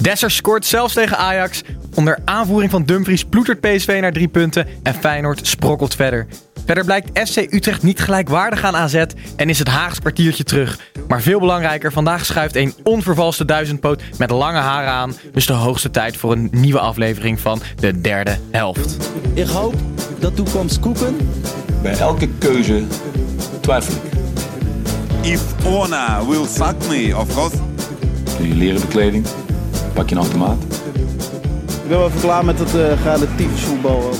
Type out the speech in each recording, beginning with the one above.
Dessers scoort zelfs tegen Ajax. Onder aanvoering van Dumfries ploetert PSV naar drie punten en Feyenoord sprokkelt verder. Verder blijkt FC Utrecht niet gelijkwaardig aan AZ en is het Haags kwartiertje terug. Maar veel belangrijker, vandaag schuift een onvervalste duizendpoot met lange haren aan. Dus de hoogste tijd voor een nieuwe aflevering van de derde helft. Ik hoop dat toekomst koeken. Bij elke keuze twijfel ik. If Ona will suck me, of course. Je leren bekleding, pak je een automaat. Ik ben wel even klaar met het uh, relatief voetbal.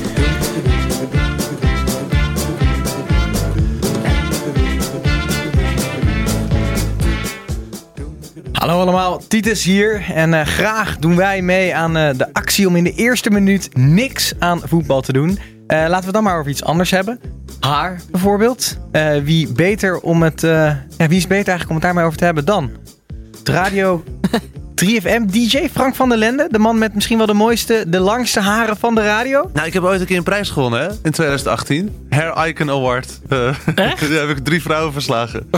Hallo allemaal, Titus hier en eh, graag doen wij mee aan eh, de actie om in de eerste minuut niks aan voetbal te doen. Eh, laten we het dan maar over iets anders hebben. Haar bijvoorbeeld. Eh, wie beter om het, eh, ja, wie is beter eigenlijk om het daarmee over te hebben dan? Radio 3FM DJ Frank van der Lende, de man met misschien wel de mooiste, de langste haren van de radio. Nou, ik heb ooit een keer een prijs gewonnen, hè? In 2018. Hair Icon Award. Eh, Echt? Daar heb ik drie vrouwen verslagen.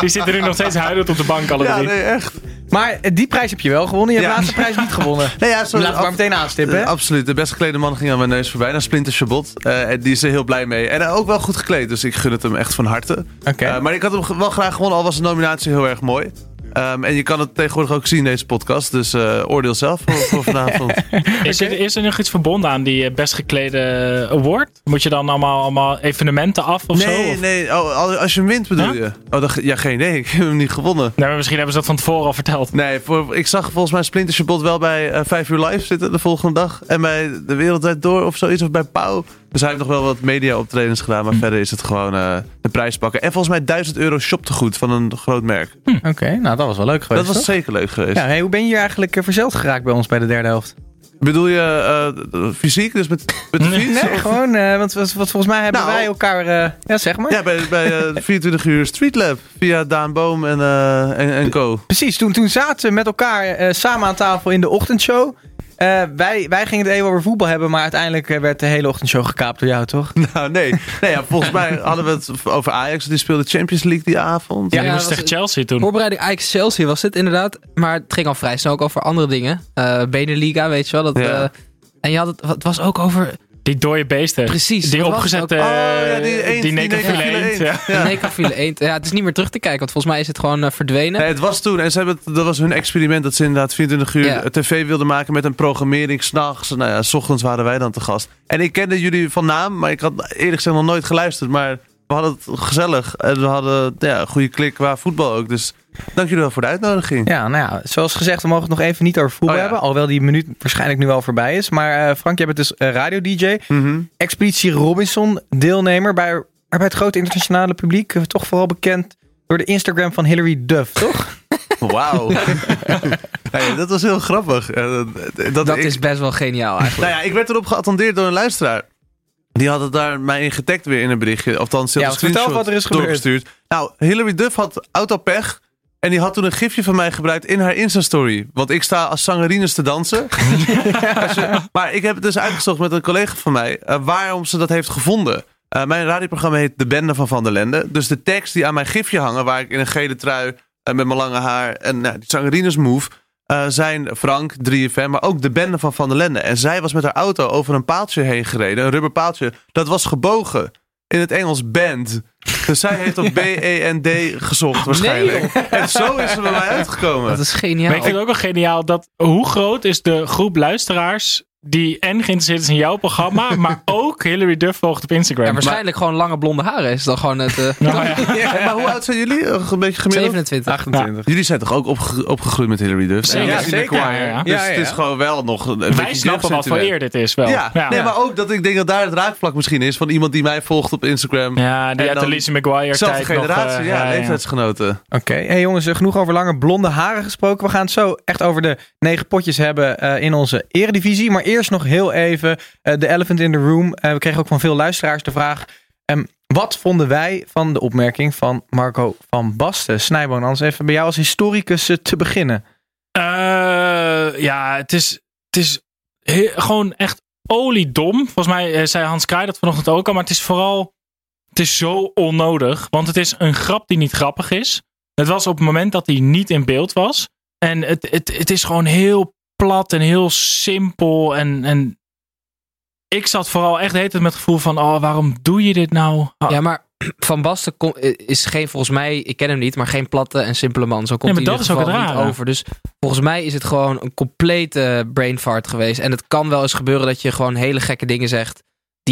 Die zitten nu nog steeds huilend op de bank, alle Ja, drie. nee, echt. Maar eh, die prijs heb je wel gewonnen. Je hebt de laatste prijs niet gewonnen. Nee, ja, sorry. Laten we maar meteen aanstippen. Eh, absoluut. De best geklede man ging aan mijn neus voorbij. Naar Splinter Chabot. En die is er heel blij mee. En ook wel goed gekleed. Dus ik gun het hem echt van harte. Oké. Eh, maar ik had hem wel graag gewonnen. Al was de nominatie heel erg mooi. Ehm, en je kan het tegenwoordig ook zien in deze podcast. Dus eh, oordeel zelf voor, voor vanavond. Is, er, is er nog iets verbonden aan die eh, best geklede award? Moet je dan allemaal, allemaal evenementen af of zo? nee, nee. Oh, al- als je hem wint bedoel Huh? je? Oh, dat, ja, geen idee. Ik heb hem niet gewonnen. Nee, maar misschien hebben ze dat van tevoren al verteld. Nee, voor, ik zag volgens mij Splinter Chabot wel bij eh 5 uur live zitten de volgende dag. En bij De Wereldwijd Door of zoiets. Of bij Pauw. Dus hij heeft nog wel wat media optredens gedaan. Maar verder is het gewoon eh de prijs pakken. En volgens mij 1000 euro shoptegoed van een groot merk. Oké, nou dat was wel leuk geweest. dat was toch? zeker leuk geweest. Ja, hey, hoe ben je hier eigenlijk eh, verzeld geraakt bij ons bij de derde helft? Bedoel je eh, fysiek? Dus met, met de fiets? Nee, Of- gewoon, want, want volgens mij hebben Nou. wij elkaar, ja zeg maar. Ja, bij, bij eh, 24 uur Street Lab. Via Daan Boom en, en, en Co. Precies, toen, toen zaten we met elkaar samen aan tafel in de ochtendshow. Eh, wij, wij gingen het even over voetbal hebben, maar uiteindelijk eh, werd de hele ochtendshow gekaapt door jou, toch? Nou, nee. nee ja, volgens mij hadden we het over Ajax. Die speelde Champions League die avond. Ja, die Ja, moest dat tegen was- Chelsea toen. Voorbereiding Ajax-Chelsea was het inderdaad. Maar het ging al vrij snel ook over andere dingen. Eh Beneliga, weet je wel. Dat, Ja. eh, en je had het, het was ook over Die dode beesten. Precies, Die opgezette... Oh, ja, die eend, die necrofiele eend. eend. Ja. Necrofiele eend. Ja, het is niet meer terug te kijken, want volgens mij is het gewoon eh, verdwenen. Nee, het was toen. En ze hebben het, dat was hun experiment. Dat ze inderdaad 24 uur Ja. tv wilden maken met een programmering. S'nachts. Nou ja, s ochtends waren wij dan te gast. En ik kende jullie van naam. Maar ik had eerlijk gezegd nog nooit geluisterd. Maar we hadden het gezellig. En we hadden ja, een goede klik qua voetbal ook. Dus dank jullie wel voor de uitnodiging. Ja, nou ja, zoals gezegd, we mogen het nog even niet over voetbal Oh ja. hebben. Alhoewel die minuut waarschijnlijk nu al voorbij is. Maar eh, Frank, jij bent dus eh, radio-dj. Mhm. Expeditie Robinson, deelnemer bij, bij het grote internationale publiek. eh, Toch vooral bekend door de Instagram van Hilary Duff, toch? Wauw. hey, dat was heel grappig. Dat dat ik- is best wel geniaal eigenlijk. Nou ja, ik werd erop geattendeerd door een luisteraar. Die had het daar mij in getagd weer in een berichtje. Althans, ze had Ja, vertel wat er is gebeurd. doorgestuurd. Nou, Hilary Duff had autopech. En die had toen een gifje van mij gebruikt in haar Insta-story. Want ik sta als zangerines te dansen. Als je- maar ik heb het dus uitgezocht met een collega van mij. eh, waarom ze dat heeft gevonden. Eh, mijn radioprogramma heet De Bende van Van der Lende. Dus de tekst die aan mijn gifje hangen. Waar ik in een gele trui eh, met mijn lange haar. En nou, die zangerines move. Eh, zijn Frank, 3FM, maar ook de bende van Van der Lende. En zij was met haar auto over een paaltje heen gereden. Een rubber paaltje. Dat was gebogen. In het Engels band. Dus zij heeft op B-E-N-D gezocht waarschijnlijk. en zo is ze bij mij uitgekomen. Dat is geniaal. Maar ik vind het ook wel geniaal dat hoe groot is de groep luisteraars die en geïnteresseerd is in jouw programma, maar ook Hillary Duff volgt op Instagram. Ja, waarschijnlijk gewoon lange blonde haren is dan gewoon het... eh, Nou ja. Maar hoe oud zijn jullie? Een beetje gemiddeld? 27. 28. Jullie zijn toch ook opge- opgegroeid met Hillary Duff? Zeker. Ja, zeker. Ja. Dus Ja, het is gewoon wel nog een Wij beetje snappen wat voor eer dit is wel. Ja, Nee, maar ook dat ik denk dat daar het raakvlak misschien is van iemand die mij volgt op Instagram. Ja, die uit de Lizzie McGuire Zelfde tijd nog, generatie, eh, ja, ja, ja. leeftijdsgenoten. Oké, hey jongens, eh, genoeg over lange blonde haren gesproken. We gaan het zo echt over de negen potjes hebben eh, in onze eredivisie. Maar eerst nog heel even eh, de elephant in the room. Eh, we kregen ook van veel luisteraars de vraag... ehm, wat vonden wij van de opmerking van Marco van Basten? Snijboon, anders even bij jou als historicus eh, te beginnen. Ja, het is, het is gewoon echt oliedom. Volgens mij zei Hans Kraai dat vanochtend ook al. Maar het is vooral... Het is zo onnodig. Want het is een grap die niet grappig is. Het was op het moment dat hij niet in beeld was. En het, het, het is gewoon heel plat en heel simpel. En, en ik zat vooral echt de hele tijd met het gevoel van... Oh, waarom doe je dit nou? Ja, maar Van Basten kom- is geen, volgens mij, ik ken hem niet, maar geen platte en simpele man. Zo komt Nee, maar dat is ook het niet over. Dus volgens mij is het gewoon een complete brain fart geweest. En het kan wel eens gebeuren dat je gewoon hele gekke dingen zegt.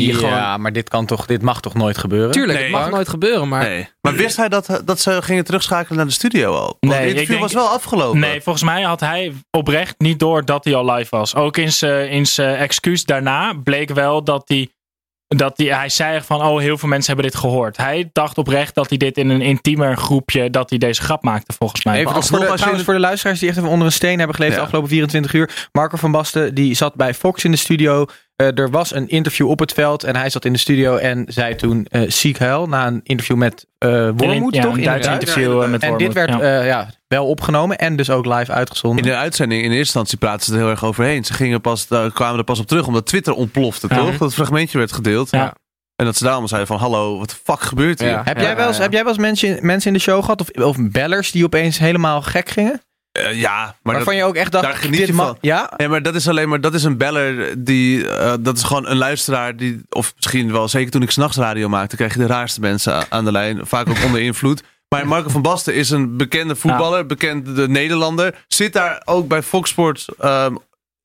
Die gewoon... Ja, maar dit, kan toch, dit mag toch nooit gebeuren? Tuurlijk, Nee. het mag nooit gebeuren, maar... Nee. Maar wist hij dat, dat ze gingen terugschakelen naar de studio al? Want Nee, het interview denk- was wel afgelopen. Nee, volgens mij had hij oprecht niet door dat hij al live was. Ook in zijn in zijn excuus daarna bleek wel dat hij. Dat hij, hij zei van, oh, heel veel mensen hebben dit gehoord. Hij dacht oprecht dat hij dit in een intiemer groepje, dat hij deze grap maakte, volgens mij. Even voor de, je voor de luisteraars die echt even onder een steen hebben geleefd Ja. de afgelopen 24 uur. Marco van Basten die zat bij Fox in de studio. Eh, er was een interview op het veld en hij zat in de studio en zei toen eh ziek huil na een interview met eh Wormoed, ja, toch? Een In Duits interview met En dit werd ja. eh, ja, wel opgenomen en dus ook live uitgezonden. In de uitzending in eerste instantie praten ze er heel erg overheen. Ze gingen pas, kwamen er pas op terug omdat Twitter ontplofte, Ja. toch? Dat het fragmentje werd gedeeld. Ja. En dat ze daarom zeiden van, hallo, wat de fuck gebeurt hier? Ja. heb, jij wel eens, heb jij wel eens mensen, mensen in de show gehad of, of bellers die opeens helemaal gek gingen? Eh, ja, maar Waarvan dat, je ook echt dacht, daar geniet je van. Ja? Ja, maar dat is alleen maar, dat is een beller die, eh, dat is gewoon een luisteraar die, of misschien wel, zeker toen ik s'nachts radio maakte, kreeg je de raarste mensen aan de lijn, vaak ook onder invloed. Maar Marco van Basten is een bekende voetballer, bekende Nederlander, zit daar ook bij Fox Sports ehm,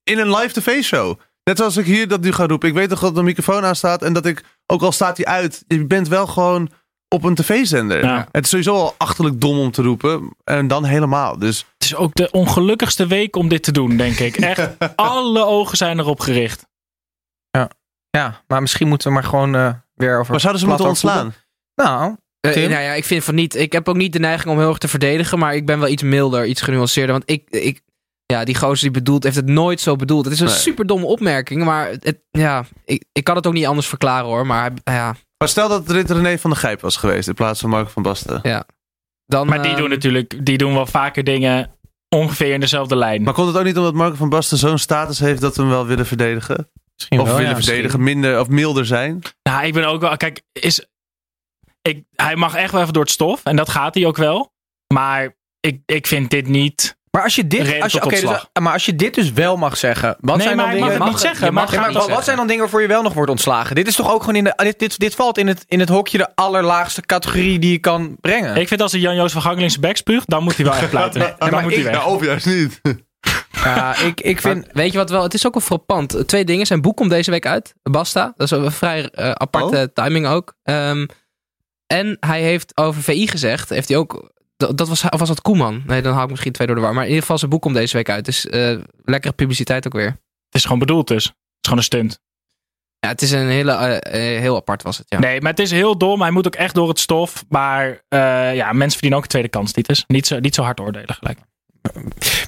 in een live tv-show. Net zoals ik hier dat nu ga roepen. Ik weet toch dat de microfoon aan staat en dat ik, ook al staat hij uit, je bent wel gewoon op een tv-zender. Ja. Het is sowieso al achterlijk dom om te roepen en dan helemaal. Dus Het is ook de ongelukkigste week om dit te doen, denk ik. Echt, alle ogen zijn erop gericht. Ja, maar misschien moeten we maar gewoon eh, weer over... maar zouden ze plat moeten ontslaan? Nou, Eh, Tim? nou ja, ik vind van niet. Ik heb ook niet de neiging om heel erg te verdedigen, maar ik ben wel iets milder, iets genuanceerder. Want ik, ik ja, die gozer die bedoelt, heeft het nooit zo bedoeld. Het is een Nee. super domme opmerking, maar het, ja, ik, ik kan het ook niet anders verklaren hoor. Maar ja, Maar stel dat het René van der Gijp was geweest in plaats van Marco van Basten. dan. Maar die ehm, doen natuurlijk, die doen wel vaker dingen ongeveer in dezelfde lijn. Maar komt het ook niet omdat Marco van Basten zo'n status heeft dat we hem wel willen verdedigen? misschien Of wel, willen ja, verdedigen, minder of milder zijn? Nou, ik ben ook wel. Kijk, is, ik, hij mag echt wel even door het stof. En dat gaat hij ook wel. Maar ik, ik vind dit niet. Maar als je dit, als je, dus, maar als je dit dus wel mag zeggen, wat nee, zijn maar dan hij mag dingen? niet zeggen. mag maar wat, zijn dan waarvoor je wel nog wordt ontslagen? Dit is toch ook gewoon in de. Dit, dit, dit valt in het, in het hokje de allerlaagste categorie die je kan brengen. Ik vind als hij Jan-Joos van Gangeling zijn bek spuugt, dan moet hij wel echt pleiten. dan maar moet hij ik- weg. of juist niet. ja, ik, ik vind. Maar weet je wat wel? Het is ook wel frappant. Twee dingen. Zijn boek komt deze week uit. Basta. Dat is een vrij eh, aparte timing ook. Ehm, en hij heeft over VI gezegd. Heeft hij ook. Dat, dat was, of was dat Koeman? Nee, dan haal ik misschien twee door de war. Maar in ieder geval zijn boek komt deze week uit. Dus eh, lekkere publiciteit ook weer. Het is gewoon bedoeld dus. Het is gewoon een stunt. Ja, het is een hele. eh, eh, heel apart was het. Ja. Nee, maar het is heel dom. Hij moet ook echt door het stof. Maar ja, mensen verdienen ook een tweede kans, Titus. Niet zo, niet zo hard oordelen gelijk.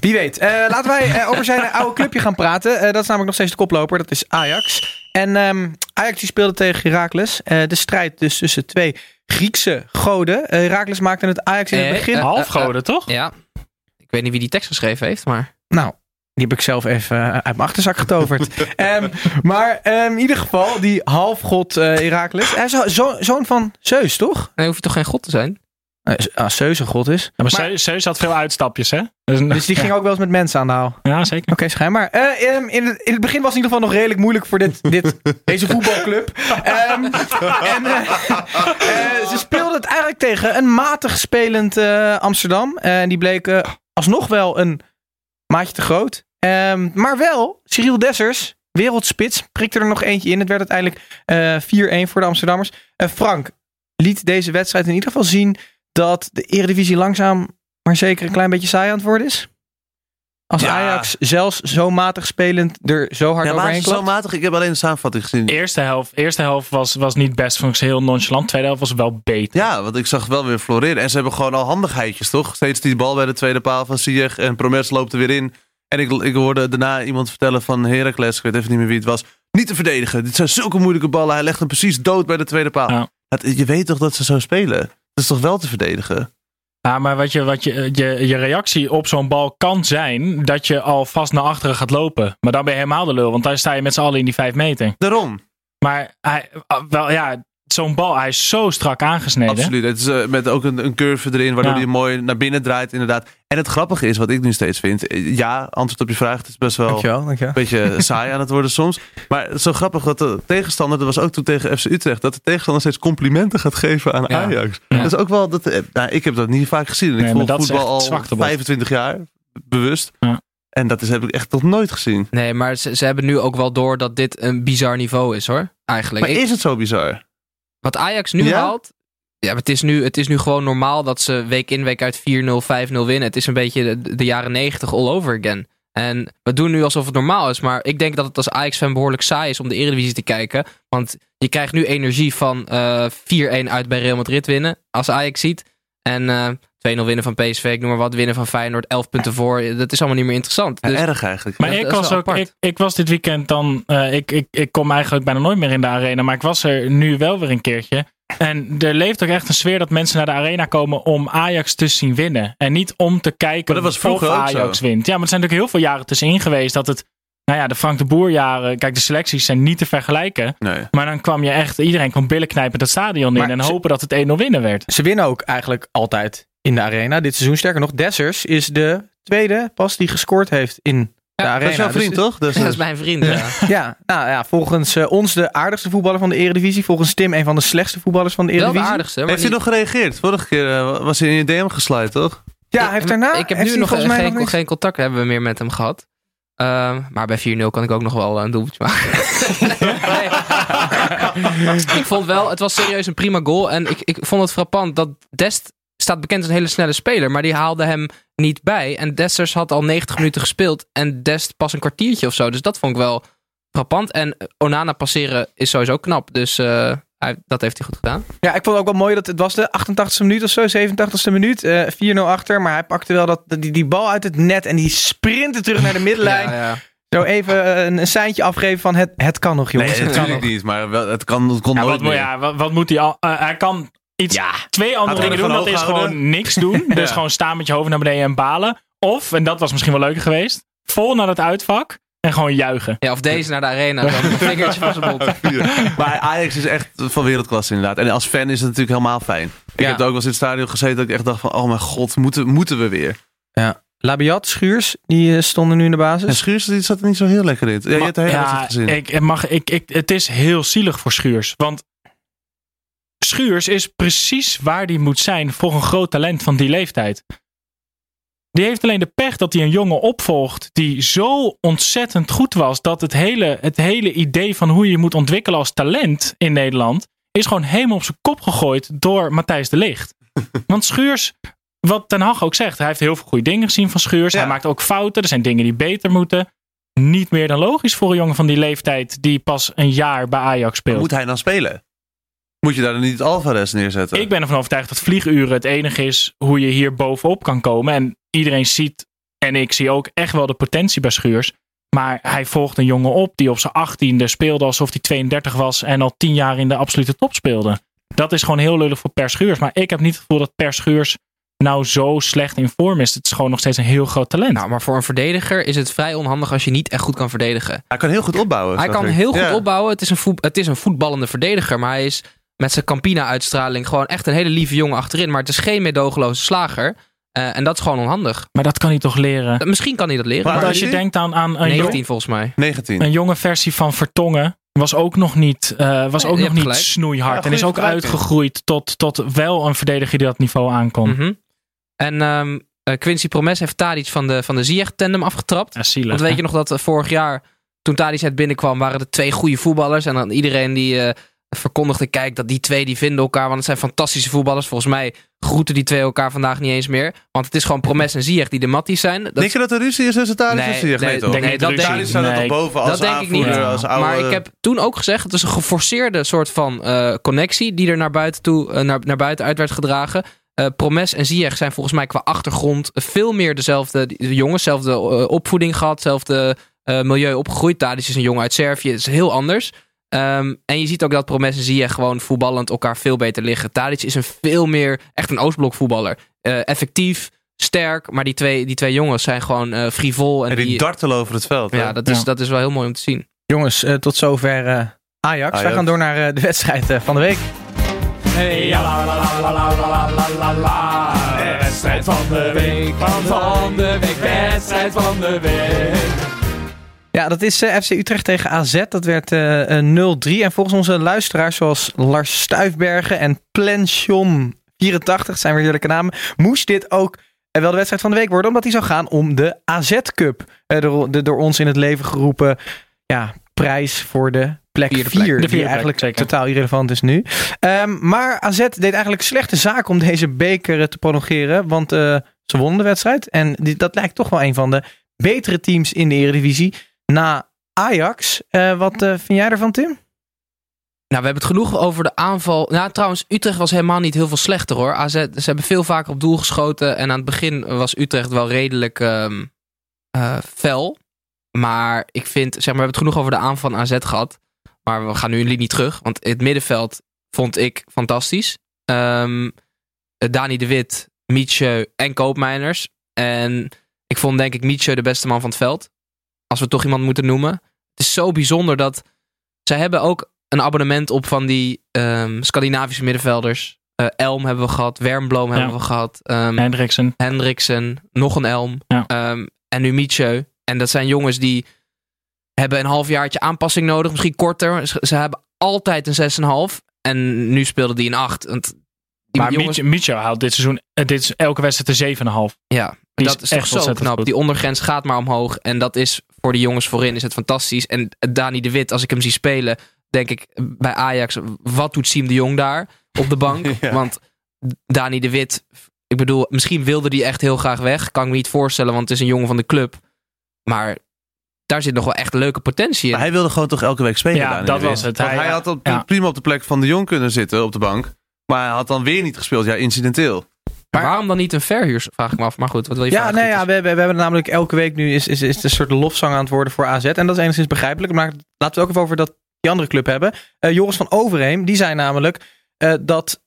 Wie weet. Eh, laten wij eh, over zijn oude clubje gaan praten. Eh, dat is namelijk nog steeds de koploper. Dat is Ajax. En ehm, Ajax die speelde tegen Heracles. Eh, de strijd dus tussen twee Griekse goden. Eh, Heracles maakte het Ajax in het begin. Halfgoden, toch? Ja. Ik weet niet wie die tekst geschreven heeft, maar. Nou, die heb ik zelf even uit mijn achterzak getoverd. Ehm, maar ehm, in ieder geval, die halfgod eh Heracles. Hij is zo, zo- zoon van Zeus, toch? Nee, hoef je toch geen god te zijn? Eh, als Zeus een god is. Ja, maar, Maar- Zeus- had veel uitstapjes, hè? Dus, Dus die ging ook wel eens met mensen aan de haal. Ja, zeker. Oké, schijnbaar. Eh, ehm, in, het, in het begin was het in ieder geval nog redelijk moeilijk voor dit, dit, deze voetbalclub. Ehm, en eh, ze speelden het eigenlijk tegen een matig spelend Amsterdam. En die bleken alsnog wel een maatje te groot. Ehm, maar wel, Cyril Dessers, wereldspits. Prikte er nog eentje in. Het werd uiteindelijk eh 4-1 voor de Amsterdammers. Frank liet deze wedstrijd in ieder geval zien dat de Eredivisie langzaam maar zeker een klein beetje saai aan het worden is. Als Ja. Ajax zelfs zo matig spelend er zo hard Ja, overheen is zo klapt. matig. Ik heb alleen de samenvatting gezien. Eerste helft, eerste helft was, was niet best, vond ik ze heel nonchalant. Tweede helft was wel beter. Ja, want ik zag wel weer floreren. En ze hebben gewoon al handigheidjes, toch? Steeds die bal bij de tweede paal van Ziyech. En Promes loopt er weer in. En ik, ik hoorde daarna iemand vertellen van Heracles. Ik weet even niet meer wie het was. Niet te verdedigen. Dit zijn zulke moeilijke ballen. Hij legt hem precies dood bij de tweede paal. Ja. Het- je weet toch dat ze zo spelen? Dat is toch wel te verdedigen? Ja, maar wat je, wat je, je, je reactie op zo'n bal kan zijn dat je al vast naar achteren gaat lopen. Maar dan ben je helemaal de lul, want dan sta je met z'n allen in die vijf meter. Daarom. Maar hij, ah, wel, ja, zo'n bal, hij is zo strak aangesneden. Absoluut. Het is eh, met ook een, een curve erin, waardoor Ja. hij mooi naar binnen draait, inderdaad. En het grappige is, wat ik nu steeds vind. eh, Ja, antwoord op je vraag. Het is best wel Dankjewel, dankjewel. een beetje saai aan het worden soms. Maar zo grappig dat de tegenstander, dat was ook toen tegen FC Utrecht, dat de tegenstander steeds complimenten gaat geven aan Ja. Ajax. Ja. Dat is ook wel, dat, eh, nou, ik heb dat niet vaak gezien. En Nee, ik volg is voetbal al zwaktebod. 25 jaar, bewust. Ja. En dat is, heb ik echt nog nooit gezien. Nee, maar ze, ze hebben nu ook wel door dat dit een bizar niveau is hoor. Eigenlijk. Maar Ik- is het zo bizar? Wat Ajax nu Ja? haalt. Ja, het is, nu, het is nu gewoon normaal dat ze week in week uit 4-0, 5-0 winnen. Het is een beetje de, de jaren 90 all over again. En we doen nu alsof het normaal is. Maar ik denk dat het als Ajax-fan behoorlijk saai is om de Eredivisie te kijken. Want je krijgt nu energie van eh 4-1 uit bij Real Madrid winnen. Als Ajax ziet. En eh 2-0 winnen van PSV, ik noem maar wat. Winnen van Feyenoord, 11 punten voor. Dat is allemaal niet meer interessant. Ja, Dus, erg eigenlijk. Maar Dat- ik dat was ook, ik, ik was dit weekend dan, eh, ik, ik, ik kom eigenlijk bijna nooit meer in de arena, maar ik was er nu wel weer een keertje. En er leeft ook echt een sfeer dat mensen naar de arena komen om Ajax te zien winnen. En niet om te kijken Maar dat was of Ajax zo. wint. Ja, maar er zijn natuurlijk heel veel jaren tussenin geweest dat het, nou ja, de Frank de Boer jaren, kijk de selecties zijn niet te vergelijken. Nee. Maar dan kwam je echt, iedereen kwam billen knijpen het stadion in Maar en ze- hopen dat het 1-0 winnen werd. Ze winnen ook eigenlijk altijd in de arena. Dit seizoen sterker nog. Dessers is de tweede pas die gescoord heeft in de arena. Dat is jouw Dus- vriend, toch? Dus, dat is mijn vriend. Ja. Ja, nou ja, volgens eh, ons de aardigste voetballer van de Eredivisie. Volgens Tim een van de slechtste voetballers van de Wel de Eredivisie. aardigste. Maar heeft hij nog gereageerd? Vorige keer eh, was hij in je DM gesluit, toch? Ja, hij heeft daarna... Ik heb nu nog volgens mij geen, nog niks- geen contact hebben we meer met hem gehad. Ehm, maar bij 4-0 kan ik ook nog wel een doelpuntje maken. Nee. ik vond wel, het was serieus een prima goal. En ik, ik vond het frappant dat Dest staat bekend als een hele snelle speler. Maar die haalde hem niet bij. En Desters had al 90 minuten gespeeld. En Dest pas een kwartiertje of zo. Dus dat vond ik wel frappant. En Onana passeren is sowieso knap. Dus eh, hij, dat heeft hij goed gedaan. Ja, ik vond het ook wel mooi dat het was de 88e minuut of zo, 87e minuut. eh 4-0 achter, maar hij pakte wel dat, die, die bal uit het net en die sprintte terug naar de middenlijn. Ja, ja. Zo even eh, een, een seintje afgeven van het, het kan nog jongens. Nee, het kan natuurlijk nog. niet. Maar wel, het, kan, het kon Ja, nooit wat, meer. ja, wat, wat moet hij al? hij kan iets, twee andere dingen doen. Dat is gewoon niks doen. Dus Ja. gewoon staan met je hoofd naar beneden en balen. Of, en dat was misschien wel leuker geweest, vol naar het uitvak en gewoon juichen. Ja, of deze naar de arena. Dan een vingertje van zijn mond. Maar Ajax is echt van wereldklasse inderdaad. En als fan is het natuurlijk helemaal fijn. Ik Ja. heb ook wel eens in het stadion gezeten dat ik echt dacht van... Oh mijn god, moeten, moeten we weer? Labiat, Schuurs, die eh, stonden nu in de basis. En Schuurs die zat er niet zo heel lekker in. Ja, je hebt de hele gezien. ik, ik mag, ik, ik, het is heel zielig voor Schuurs. Want Schuurs is precies waar die moet zijn voor een groot talent van die leeftijd. Die heeft alleen de pech dat hij een jongen opvolgt die zo ontzettend goed was. Dat het hele, het hele idee van hoe je je moet ontwikkelen als talent in Nederland. is gewoon helemaal op zijn kop gegooid door Matthijs de Ligt. Want Schuurs, wat Ten Hag ook zegt, hij heeft heel veel goede dingen gezien van Schuurs. Ja. Hij maakt ook fouten. Er zijn dingen die beter moeten. Niet meer dan logisch voor een jongen van die leeftijd die pas een jaar bij Ajax speelt. Moet hij dan spelen? Moet je daar dan niet Alvarez neerzetten? Ik ben ervan overtuigd dat vlieguren het enige is hoe je hier bovenop kan komen. En iedereen ziet, en ik zie ook echt wel de potentie bij Schuurs. Maar hij volgt een jongen op die op zijn achttiende speelde alsof hij 32 was en al 10 jaar in de absolute top speelde. Dat is gewoon heel lullig voor Per Schuurs. Maar ik heb niet het gevoel dat Per Schuurs nou zo slecht in vorm is. Het is gewoon nog steeds een heel groot talent. Nou, maar voor een verdediger is het vrij onhandig als je niet echt goed kan verdedigen. Hij kan heel goed opbouwen. Hij kan ik. heel goed Ja. opbouwen. Het is, een voet, het is een voetballende verdediger. Maar hij is met zijn Campina-uitstraling gewoon echt een hele lieve jongen achterin. Maar het is geen meedogenloze slager. Eh, en dat is gewoon onhandig. Maar dat kan hij toch leren? Misschien kan hij dat leren. Maar als je denkt aan, aan een, 19 jong, volgens mij. 19. een jonge versie van Vertongen, was ook nog niet, eh, was Nee, ook nog niet gelijk. snoeihard. Ja, en is ook uitgegroeid tot, tot wel een verdediger die dat niveau aankomt. Mhm. En ehm, eh, Quincy Promes heeft Tadic van de, van de Ziyech-tandem afgetrapt. Ja, zielig. Want weet hè? je nog dat vorig jaar toen Tadic net binnenkwam, waren er twee goede voetballers. En dan iedereen die eh, verkondigde, kijk, dat die twee die vinden elkaar. Want het zijn fantastische voetballers. Volgens mij groeten die twee elkaar vandaag niet eens meer. Want het is gewoon Promes en Ziyech die de matties zijn. Dat Denk je dat er ruzie is tussen en Nee, Ziyech? nee, Nee, toch? niet dat denk ik. staat er toch boven als dat denk ik niet. aanvoerder, als oude... Maar ik heb toen ook gezegd, het is een geforceerde soort van eh, connectie die er naar buiten, toe, eh, naar, naar buiten uit werd gedragen. Eh, Promes en Ziyech zijn volgens mij qua achtergrond veel meer dezelfde de jongens, dezelfde eh, opvoeding gehad, hetzelfde eh, milieu opgegroeid. Tadic is een jongen uit Servië, het is heel anders. Ehm, en je ziet ook dat Promes en je gewoon voetballend elkaar veel beter liggen. Tadic is een veel meer, echt een Oostblok voetballer. Eh, effectief, sterk, maar die twee, die twee jongens zijn gewoon uh, frivol. En, en die, die, dartelen over het veld. Ja, dat is, dat is wel heel mooi om te zien. Jongens, eh, tot zover Ajax. Ajax. Wij gaan door naar de wedstrijd van de week. Hey, ja, Wedstrijd van de week, van de week, wedstrijd van de week. Ja, dat is eh, FC Utrecht tegen AZ. Dat werd eh, eh, 0-3. En volgens onze luisteraars, zoals Lars Stuifbergen en Plension84, zijn weer heerlijke namen, moest dit ook eh, wel de wedstrijd van de week worden, omdat die zou gaan om de AZ Cup. Eh, de, de door ons in het leven geroepen ja, prijs voor de plek Vierde 4. plek. De Die plek, eigenlijk zeker. totaal irrelevant is nu. Ehm, maar AZ deed eigenlijk slechte zaak om deze beker eh, te prolongeren, want eh, ze wonnen de wedstrijd. En die, dat lijkt toch wel een van de betere teams in de Eredivisie na Ajax. Eh, wat eh, vind jij ervan, Tim? Nou, we hebben het genoeg over de aanval. Nou, trouwens, Utrecht was helemaal niet heel veel slechter hoor. AZ, ze hebben veel vaker op doel geschoten. En aan het begin was Utrecht wel redelijk ehm eh, fel. Maar ik vind, zeg maar, we hebben het genoeg over de aanval van AZ gehad. Maar we gaan nu een linie terug. Want het middenveld vond ik fantastisch. Ehm Dani de Wit, Mietje en Koopmeiners. En ik vond denk ik Mietje de beste man van het veld. Als we toch iemand moeten noemen. Het is zo bijzonder dat zij hebben ook een abonnement op van die ehm, Scandinavische middenvelders. Eh, Elm hebben we gehad, Wermbloom hebben we gehad, ehm, Hendriksen. Hendriksen, nog een Elm Ja. ehm, en nu Mietje. En dat zijn jongens die hebben een halfjaartje aanpassing nodig, misschien korter. Ze, ze hebben altijd een 6,5 en nu speelden die een 8. Want die Maar jongens, Micho, Micho haalt dit seizoen, eh, dit is elke wedstrijd een 7,5. ja, die dat is echt zo knap. goed. Die ondergrens gaat maar omhoog en dat is voor de jongens voorin is het fantastisch. En Dani de Wit, als ik hem zie spelen, denk ik bij Ajax, wat doet Siem de Jong daar op de bank? Ja. Want Dani de Wit, ik bedoel, misschien wilde hij echt heel graag weg. Kan ik me niet voorstellen, want het is een jongen van de club. Maar daar zit nog wel echt leuke potentie in. Maar hij wilde gewoon toch elke week spelen. Ja, Dani dat was het. Hij- hij, had op, ja. prima op de plek van de Jong kunnen zitten op de bank. Maar hij had dan weer niet gespeeld. Ja, incidenteel. Maar waarom dan niet een verhuur, vraag ik me af. Maar goed, wat wil je Ja, vragen? nee, ja Titus? we, hebben- we hebben namelijk elke week nu is, is, is het een soort lofzang aan het worden voor AZ. En dat is enigszins begrijpelijk. Maar laten we het ook even over dat, die andere club hebben. Eh, Joris van Overheem, die zei namelijk eh, dat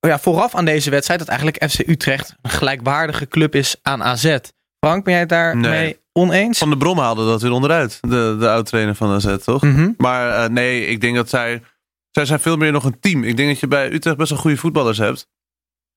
ja, vooraf aan deze wedstrijd dat eigenlijk FC Utrecht een gelijkwaardige club is aan AZ. Frank, ben jij het daarmee Nee. oneens? Van de Brom haalde dat weer onderuit. De, de oud-trainer van AZ, toch? Mhm. Maar eh, nee, ik denk dat zij... Zij zijn veel meer nog een team. Ik denk dat je bij Utrecht best wel goede voetballers hebt.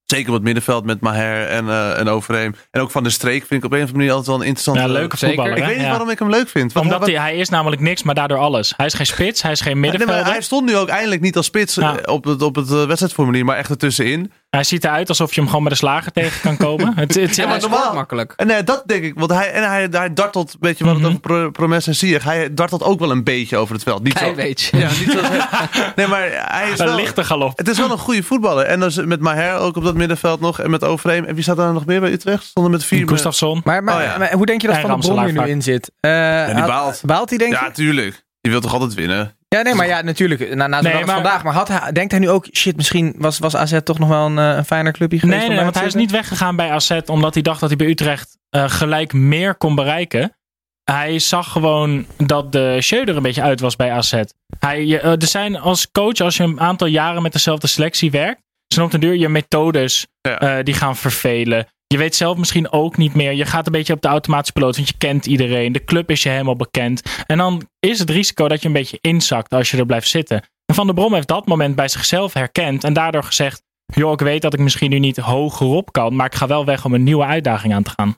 Zeker op het middenveld met Maher en, eh en Overheem. En ook Van de Streek vind ik op een of andere manier altijd wel een interessante... Ja, leuke voetballer. Ik hè? weet niet Ja. waarom ik hem leuk vind. Want Omdat hij, hij is namelijk niks, maar daardoor alles. Hij is geen spits, hij is geen middenvelder. hij stond nu ook eindelijk niet als spits Ja. eh, op het, op het eh, wedstrijdformulier, maar echt ertussenin. Hij ziet eruit alsof je hem gewoon met een slager tegen kan komen. Het, het, Ja, maar normaal- makkelijk. En nee, dat denk ik. Want hij, en hij, hij dartelt, weet je wat Mhm. het over Pro- Promes en hij dartelt ook wel een beetje over het veld. Niet zo. Klein beetje. Ja, niet zo. nee, maar hij is een wel... lichte galop. Het is wel een goede voetballer. En dan is- met Maher ook op dat middenveld nog. En met Overeem. En wie staat daar nog meer bij Utrecht? Stonden met vier... Gustafsson. Maar, maar, Oh, ja. maar hoe denk je dat En Van der Brom hier nu in zit? Eh, die baalt. Baalt hij denk je? Ja, tuurlijk. Je wilt toch altijd winnen? Ja, nee, maar ja, natuurlijk. Na, na zo'n Nee, dag als maar- vandaag. Maar had hij, denkt hij nu ook, shit, misschien was, was AZ toch nog wel een, eh, een fijner clubje geweest? Nee, nee, want hij is niet weggegaan bij AZ omdat hij dacht dat hij bij Utrecht eh, gelijk meer kon bereiken. Hij zag gewoon dat de Schöder een beetje uit was bij AZ. Hij, je, eh, er zijn als coach, als je een aantal jaren met dezelfde selectie werkt, zijn op de duur je methodes Ja. eh, die gaan vervelen. Je weet zelf misschien ook niet meer. Je gaat een beetje op de automatische piloot, want je kent iedereen. De club is je helemaal bekend. En dan is het risico dat je een beetje inzakt als je er blijft zitten. En Van der Brom heeft dat moment bij zichzelf herkend en daardoor gezegd: joh, ik weet dat ik misschien nu niet hogerop kan, maar ik ga wel weg om een nieuwe uitdaging aan te gaan.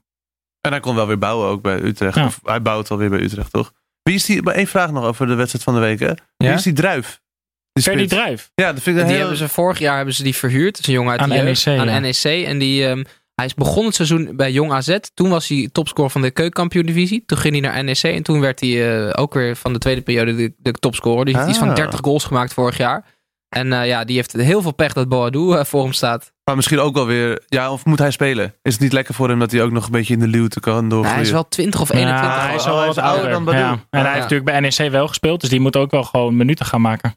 En hij kon wel weer bouwen ook bij Utrecht. Ja. Of hij bouwt alweer bij Utrecht, toch? Wie is die... Maar één vraag nog over de wedstrijd van de week, hè? Wie Ja? is die druif? Die Ferdy. Druif. Ja, dat vind ik Die heel... hebben ze vorig jaar hebben ze die verhuurd. Dat is een jongen uit Aan de NEC, aan ja. NEC. En die, ehm, Hij is begonnen het seizoen bij Jong AZ. Toen was hij topscorer van de keukenkampioen-divisie. Toen ging hij naar NEC. En toen werd hij eh, ook weer van de tweede periode de, de topscorer. Die heeft iets van Ah. 30 goals gemaakt vorig jaar. En eh, ja, die heeft heel veel pech dat Boadou eh, voor hem staat. Maar misschien ook wel weer... Ja, of moet hij spelen? Is het niet lekker voor hem dat hij ook nog een beetje in de luwte kan Nou, doorgroeien? hij is wel 20 of 21. Ja, hij is al hij wat ouder dan Badou. Ja. En hij Ja. heeft natuurlijk bij NEC wel gespeeld, dus die moet ook wel gewoon minuten gaan maken.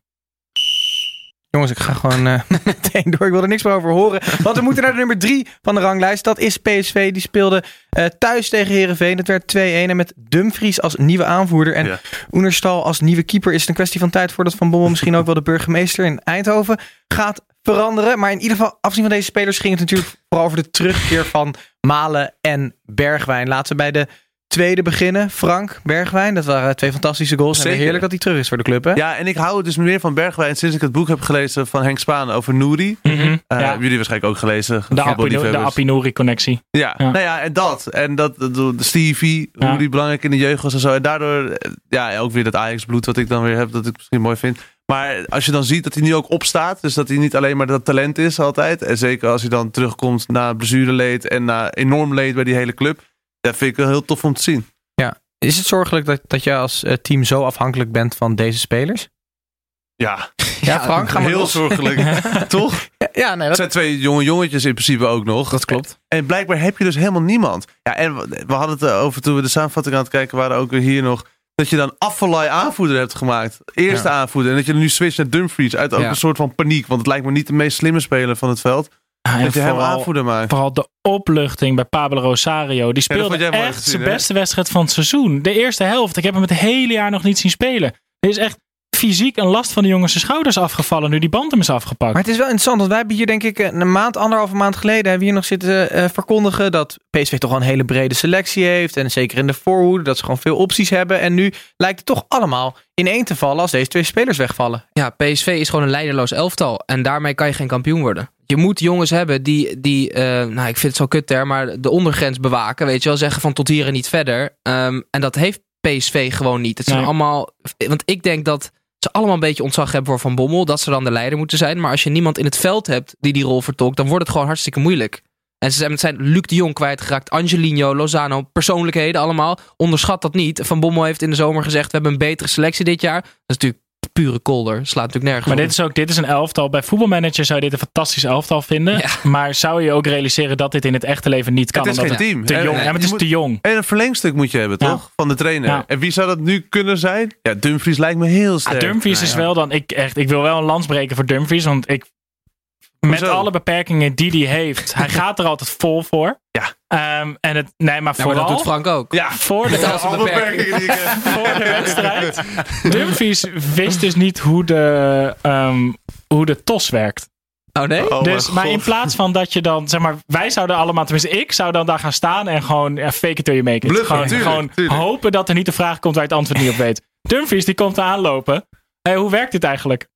Jongens, ik ga gewoon eh, meteen door. Ik wil er niks meer over horen. Want we moeten naar de nummer drie van de ranglijst. Dat is PSV. Die speelde eh, thuis tegen Herenveen. Het werd 2-1. En met Dumfries als nieuwe aanvoerder. En Ja. Oenerstal als nieuwe keeper. Is het een kwestie van tijd voordat Van Bommel misschien ook wel de burgemeester in Eindhoven gaat veranderen. Maar in ieder geval, afzien van deze spelers ging het natuurlijk vooral over de terugkeer van Malen en Bergwijn. Laten we bij de tweede beginnen. Frank, Bergwijn. Dat waren twee fantastische goals. En Zeker. heerlijk dat hij terug is voor de club. Hè? Ja, en ik hou dus meer van Bergwijn sinds ik het boek heb gelezen van Henk Spaan over Nouri. Mhm. Eh, ja. Hebben jullie waarschijnlijk ook gelezen. De. Apinori-connectie. Ja, Ja. nou ja, en dat. En dat, de Stevie, Ja. hoe die belangrijk in de jeugd was en zo. En daardoor, eh, ja, ook weer dat Ajax-bloed wat ik dan weer heb, dat ik misschien mooi vind. Maar als je dan ziet dat hij nu ook opstaat, dus dat hij niet alleen maar dat talent is altijd. En zeker als hij dan terugkomt na blessureleed en na enorm leed bij die hele club. Dat vind ik wel heel tof om te zien. Is het zorgelijk dat, dat je als eh, team zo afhankelijk bent van deze spelers? Ja, Ja, Frank, heel los. zorgelijk. Toch? Ja, nee, Het dat, zijn twee jonge jongetjes in principe ook nog. Dat klopt. En blijkbaar heb je dus helemaal niemand. Ja, en we hadden het eh, over toen we de samenvatting aan het kijken waren, ook weer hier nog. Dat je dan Afvalai aanvoerder hebt gemaakt. Eerste aanvoerder. En dat je nu switcht naar Dumfries. Uit ook Ja. een soort van paniek. Want het lijkt me niet de meest slimme speler van het veld. En je hem vooral- aanvoerder maakt. Vooral de opluchting bij Pablo Rosario. Die speelde echt gezien, zijn beste wedstrijd van het seizoen. De eerste helft. Ik heb hem het hele jaar nog niet zien spelen. Er is echt fysiek een last van de jongens zijn schouders afgevallen nu die band hem is afgepakt. maar het is wel interessant, want wij hebben hier denk ik een maand, anderhalve maand geleden, hebben we hier nog zitten eh, verkondigen dat PSV toch wel een hele brede selectie heeft. En zeker in de voorhoede, dat ze gewoon veel opties hebben. En nu lijkt het toch allemaal ineen te vallen als deze twee spelers wegvallen. Ja, PSV is gewoon een leiderloos elftal. En daarmee kan je geen kampioen worden. Je moet jongens hebben die, die eh, nou ik vind het zo kut ter, maar de ondergrens bewaken. Weet je wel, zeggen van tot hier en niet verder. Ehm, en dat heeft PSV gewoon niet. Het zijn Nee. allemaal, want ik denk dat ze allemaal een beetje ontzag hebben voor Van Bommel. Dat ze dan de leider moeten zijn. Maar als je niemand in het veld hebt die die rol vertolkt, dan wordt het gewoon hartstikke moeilijk. En ze zijn, het zijn Luc de Jong kwijtgeraakt, Angelino, Lozano, persoonlijkheden allemaal. Onderschat dat niet. Van Bommel heeft in de zomer gezegd, we hebben een betere selectie dit jaar. Dat is natuurlijk pure kolder. Slaat natuurlijk nergens Maar op. dit is ook dit is een elftal. Bij voetbalmanager zou je dit een fantastisch elftal vinden. Ja. Maar zou je ook realiseren dat dit in het echte leven niet kan? Het is omdat geen het team. te jong. nee, Ja, maar het is moet- te jong. En een verlengstuk moet je hebben, Ja. toch? Van de trainer. Ja. En wie zou dat nu kunnen zijn? Ja, Dumfries lijkt me heel Ah, sterk. Dumfries is wel dan. Ik, echt, ik wil wel een lans breken voor Dumfries. Want ik. Met Hoezo? alle beperkingen die hij heeft. hij gaat er altijd vol voor. Ja. Ehm, en het, nee, maar Ja, maar vooral. dat doet Frank ook. Ja, voor de, alle beperkingen. beperkingen die ik heb. voor de wedstrijd. Dumfries wist dus niet hoe de, ehm, hoe de tos werkt. Oh nee? Oh, dus, maar in plaats van dat je dan, zeg maar, wij zouden allemaal, tenminste ik zou dan daar gaan staan en gewoon ja, fake it till you make it. Bluffen, gewoon tuurlijk, gewoon tuurlijk. hopen dat er niet de vraag komt waar je het antwoord niet op weet. Dumfries die komt aanlopen. Hey, hoe werkt dit eigenlijk?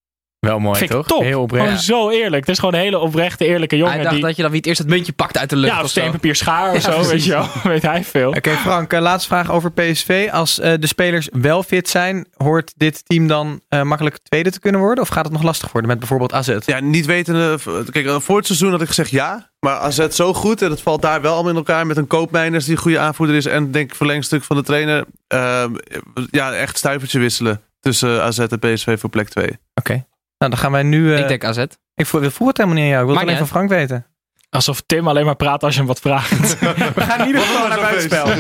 Wel mooi, Vind ik toch? top. Heel oprecht. Gewoon zo eerlijk. Het is gewoon een hele oprechte, eerlijke jongen. Hij dacht die, dat je dan wie het eerst het muntje pakt uit de lucht ja, of steenpapier schaar of Ja, zo, weet je wel. Weet hij veel. Oké, Frank, eh, laatste vraag over PSV. Als eh, de spelers wel fit zijn, hoort dit team dan eh, makkelijk tweede te kunnen worden? Of gaat het nog lastig worden met bijvoorbeeld AZ? Ja, niet wetende. Kijk, voor het seizoen had ik gezegd ja. Maar AZ zo goed. En het valt daar wel allemaal in elkaar. Met een koopmijners die een goede aanvoerder is. En denk ik verlengstuk van de trainer. Ehm, ja, echt stuivertje wisselen. Tussen AZ en PSV voor plek 2. Oké. Nou, dan gaan wij nu... eh, Ik denk AZ. ik voel, voel het helemaal niet aan jou. Ik wil het alleen van Frank weten. Alsof Tim alleen maar praat als je hem wat vraagt. We gaan in ieder geval naar buitenspel.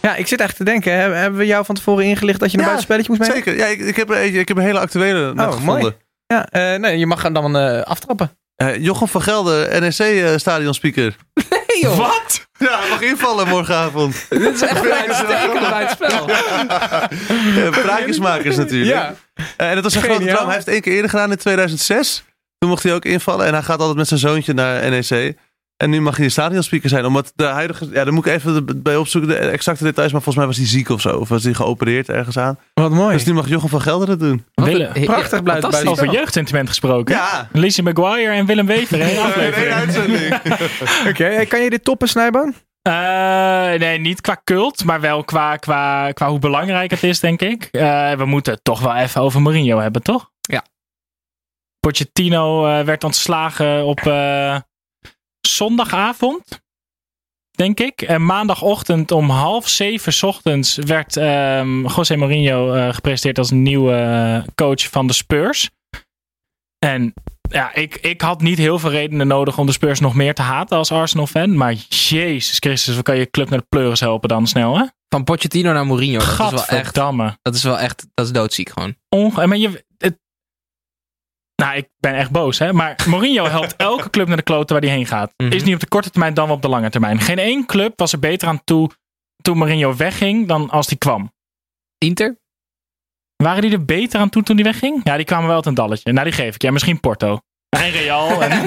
Ja, ik zit echt te denken. hè, Hebben we jou van tevoren ingelicht dat je een Ja, buitenspelletje moest meedoen? Zeker. Ja, ik, ik, heb er ik heb een hele actuele net Oh, gevonden. mooi. Ja, eh, nee, je mag hem dan eh, aftrappen. Eh, Jochem van Gelder, NEC-stadionspeaker. Hey joh, wat? Ja, hij mag invallen morgenavond. dit is echt een uitstekende buitenspel. Ja, Praatjesmakers natuurlijk. Ja. Eh, en dat was een Geniaal. grote droom. Hij heeft het één keer eerder gedaan in 2006. Toen mocht hij ook invallen. En hij gaat altijd met zijn zoontje naar NEC. En nu mag hij de stadionspeaker zijn. Omdat de huidige... Ja, dan moet ik even bij opzoeken de exacte details. Maar volgens mij was hij ziek of zo. Of was hij geopereerd ergens aan. Wat mooi. Dus nu mag Jochem van Gelder het doen. Willem. Prachtig ja, buiten- fantastisch. Over jeugdsentiment gesproken. Ja. Lizzie McGuire en Willem Wever. Één Nee, uitzending. Oké, eh, kan je dit toppen, Snijboon? Eh, nee, niet qua cult, maar wel qua, qua, qua hoe belangrijk het is, denk ik. Eh, we moeten het toch wel even over Mourinho hebben, toch? Pochettino eh, werd ontslagen op eh, zondagavond, denk ik. En maandagochtend om half zeven 's ochtends werd ehm, José Mourinho eh, gepresenteerd als nieuwe eh, coach van de Spurs. En ja, ik, ik had niet heel veel redenen nodig om de Spurs nog meer te haten als Arsenal-fan. Maar jezus Christus, wat kan je club naar de pleuris helpen dan snel, hè? Van Pochettino naar Mourinho. Dat is wel echt, dat is wel echt, dat is doodziek gewoon. Onge maar je, nou, ik ben echt boos, hè. Maar Mourinho helpt elke club naar de kloten waar hij heen gaat. Mhm. Is niet op de korte termijn, dan wel op de lange termijn. Geen één club was er beter aan toe toen Mourinho wegging dan als hij kwam. Inter? Waren die er beter aan toe toen hij wegging? Ja, die kwamen wel uit een dalletje. Nou, die geef ik. Ja, misschien Porto. En Real. En...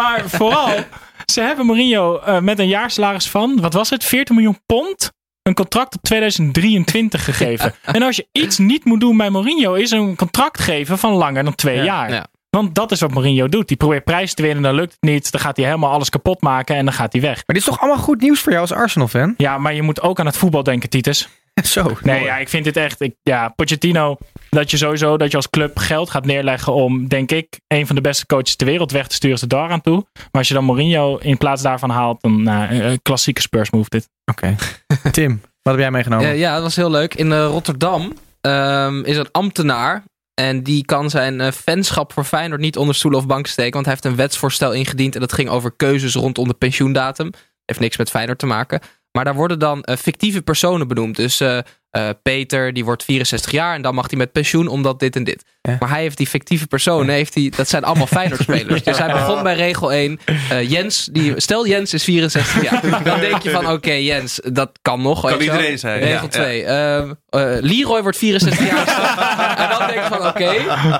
maar vooral, ze hebben Mourinho eh, met een jaarsalaris van, wat was het, 14 miljoen pond? Een contract tot 2023 gegeven. En als je iets niet moet doen bij Mourinho, is een contract geven van langer dan twee jaar. Ja. Want dat is wat Mourinho doet. Die probeert prijzen te winnen, dan lukt het niet. Dan gaat hij helemaal alles kapot maken en dan gaat hij weg. Maar dit is toch allemaal goed nieuws voor jou als Arsenal-fan? Ja, maar je moet ook aan het voetbal denken, Titus. Zo. Nee, ja, ik vind dit echt. Ik, ja, Pochettino, dat je sowieso dat je als club geld gaat neerleggen om, denk ik, een van de beste coaches ter wereld weg te sturen, is er daar aan toe. Maar als je dan Mourinho in plaats daarvan haalt, dan nou, een klassieke Spurs move dit. Oké. Tim, wat heb jij meegenomen? Eh, ja, dat was heel leuk. In eh, Rotterdam ehm, is een ambtenaar. En die kan zijn eh, fanschap voor Feyenoord niet onder stoelen of banken steken. Want hij heeft een wetsvoorstel ingediend. En dat ging over keuzes rondom de pensioendatum. Heeft niks met Feyenoord te maken. Maar daar worden dan eh, fictieve personen benoemd. Dus eh, Peter, die wordt 64 jaar. En dan mag hij met pensioen omdat dit en dit. Ja. Maar hij heeft die fictieve personen. Heeft die, dat zijn allemaal Feyenoord-spelers. Dus hij begon bij regel 1. Eh, Jens, die, stel Jens is 64 jaar. Dan denk je van oké Jens, dat kan nog. Kan iedereen zijn, Regel ja. 2. Ehm, eh, Leroy wordt 64 jaar. en dan denk je van oké.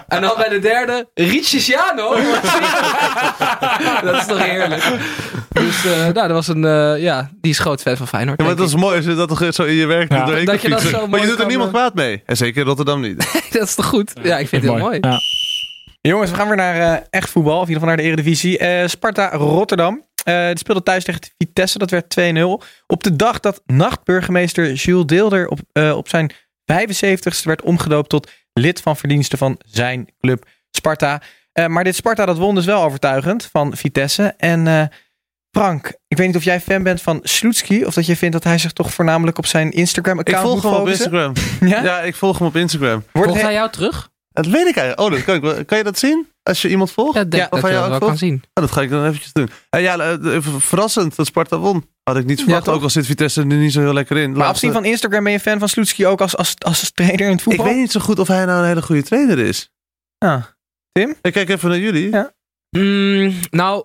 En dan bij de derde, Ricciano. wordt 64. dat is toch heerlijk. Dus eh, nou, dat was een, eh, ja, die is groot fan van Feyenoord. Ja, maar dat is mooi als je dat toch zo in je werk Ja. doet. doorheen Dat je kan dat fietsen. zo maar je doet er niemand kwaad mee. En zeker Rotterdam niet. dat is toch goed? Ja, ik vind het heel mooi. Ja. Jongens, we gaan weer naar eh, echt voetbal. Of in ieder geval naar de Eredivisie. Eh, Sparta Rotterdam. Eh die speelde thuis tegen Vitesse. Dat werd 2-0. Op de dag dat nachtburgemeester Jules Deelder op, eh, op zijn 75ste werd omgedoopt tot lid van verdiensten van zijn club Sparta. Eh, maar dit Sparta dat won dus wel overtuigend van Vitesse. En eh, Frank, ik weet niet of jij fan bent van Sloetski. Of dat je vindt dat hij zich toch voornamelijk op zijn Ik Instagram-account volg moet hem op focussen. Instagram. Ja? Ja, ik volg hem op Instagram. Wordt Volgt hij- jou terug? Dat weet ik eigenlijk. Oh, dat kan, ik kan je dat zien? Als je iemand volgt? Ja, denk Ja, dat of je dat wel kan zien. Oh, dat ga ik dan eventjes doen. En ja, eh, even verrassend dat Sparta won. Had ik niet verwacht. ook al zit Vitesse er niet zo heel lekker in. Maar Laatste- afzien van Instagram ben je fan van Sloetski ook als, als, als trainer in het Ik voetbal? weet niet zo goed of hij nou een hele goede trainer is. Ah. Tim? Ik kijk even naar jullie. Ja. Mm, nou,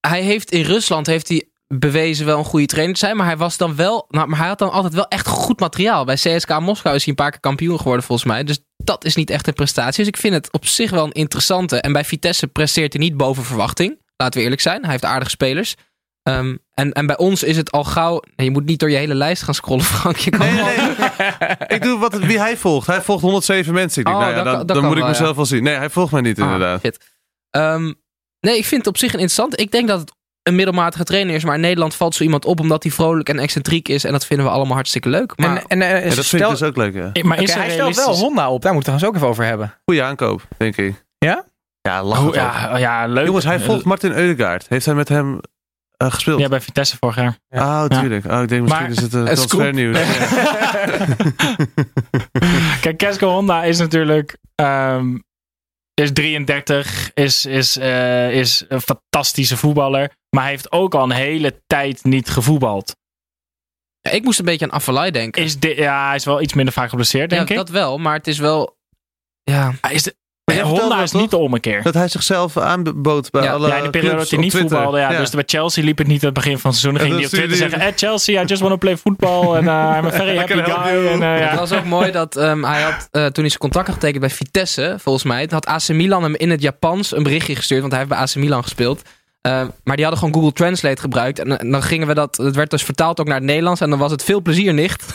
hij heeft in Rusland heeft hij bewezen wel een goede trainer te zijn. Maar hij was dan wel. Nou, maar hij had dan altijd wel echt goed materiaal. Bij CSK Moskou is hij een paar keer kampioen geworden, volgens mij. Dus dat is niet echt een prestatie. Dus ik vind het op zich wel een interessante. En bij Vitesse presteert hij niet boven verwachting. Laten we eerlijk zijn. Hij heeft aardige spelers. Ehm, en, en bij ons is het al gauw. Je moet niet door je hele lijst gaan scrollen, Frank. Je kan Nee, nee, gewoon- nee. ik doe wat, wie hij volgt. Hij volgt 107 mensen. Ik denk, Oh, nou ja, dat dan, dat dan moet ik mezelf ja. wel zien. Nee, hij volgt mij niet Ah, inderdaad. shit. Nee, ik vind het op zich een interessant. Ik denk dat het een middelmatige trainer is. Maar in Nederland valt zo iemand op omdat hij vrolijk en excentriek is. En dat vinden we allemaal hartstikke leuk. Maar en, en, eh, Ja, dat vind stel- ik dus ook leuk, ja. Maar hij stelt wel Honda op. Daar moeten we het ook even over hebben. Goeie aankoop, denk ik. Ja? Ja, Oh, ja, ja, leuk. Jongens, hij volgt Martin Eudegaard. Heeft hij met hem eh, gespeeld? Ja, bij Vitesse vorig jaar. Ah, tuurlijk. Oh, ik denk misschien Maar- is het uh, transfernieuws. Kijk, Kesko Honda is natuurlijk. ehm, is 33, is, is, eh, is een fantastische voetballer. Maar hij heeft ook al een hele tijd niet gevoetbald. Ja, ik moest een beetje aan Affelay denken. Is di- ja, hij is wel iets minder vaak geblesseerd, denk ja, ik. dat wel. Maar het is wel... Ja, is de, Vertelde Honda is toch? niet de ommekeer. Dat hij zichzelf aanbood bij Ja, alle ja, in de periode dat hij niet Twitter. voetbalde. Ja, Dus bij Chelsea liep het niet aan het begin van het seizoen. Ging hij op Twitter zeggen... Hey Chelsea, I just want to play football. En uh, I'm a very happy guy. En, uh, ja. Het was ook mooi dat ehm, hij had, eh, toen hij zijn contract had getekend bij Vitesse, volgens mij, had AC Milan hem in het Japans een berichtje gestuurd, want hij heeft bij AC Milan gespeeld. Ehm, maar die hadden gewoon Google Translate gebruikt. En, dan gingen we dat, het werd dus vertaald ook naar het Nederlands. En dan was het veel plezier, nicht.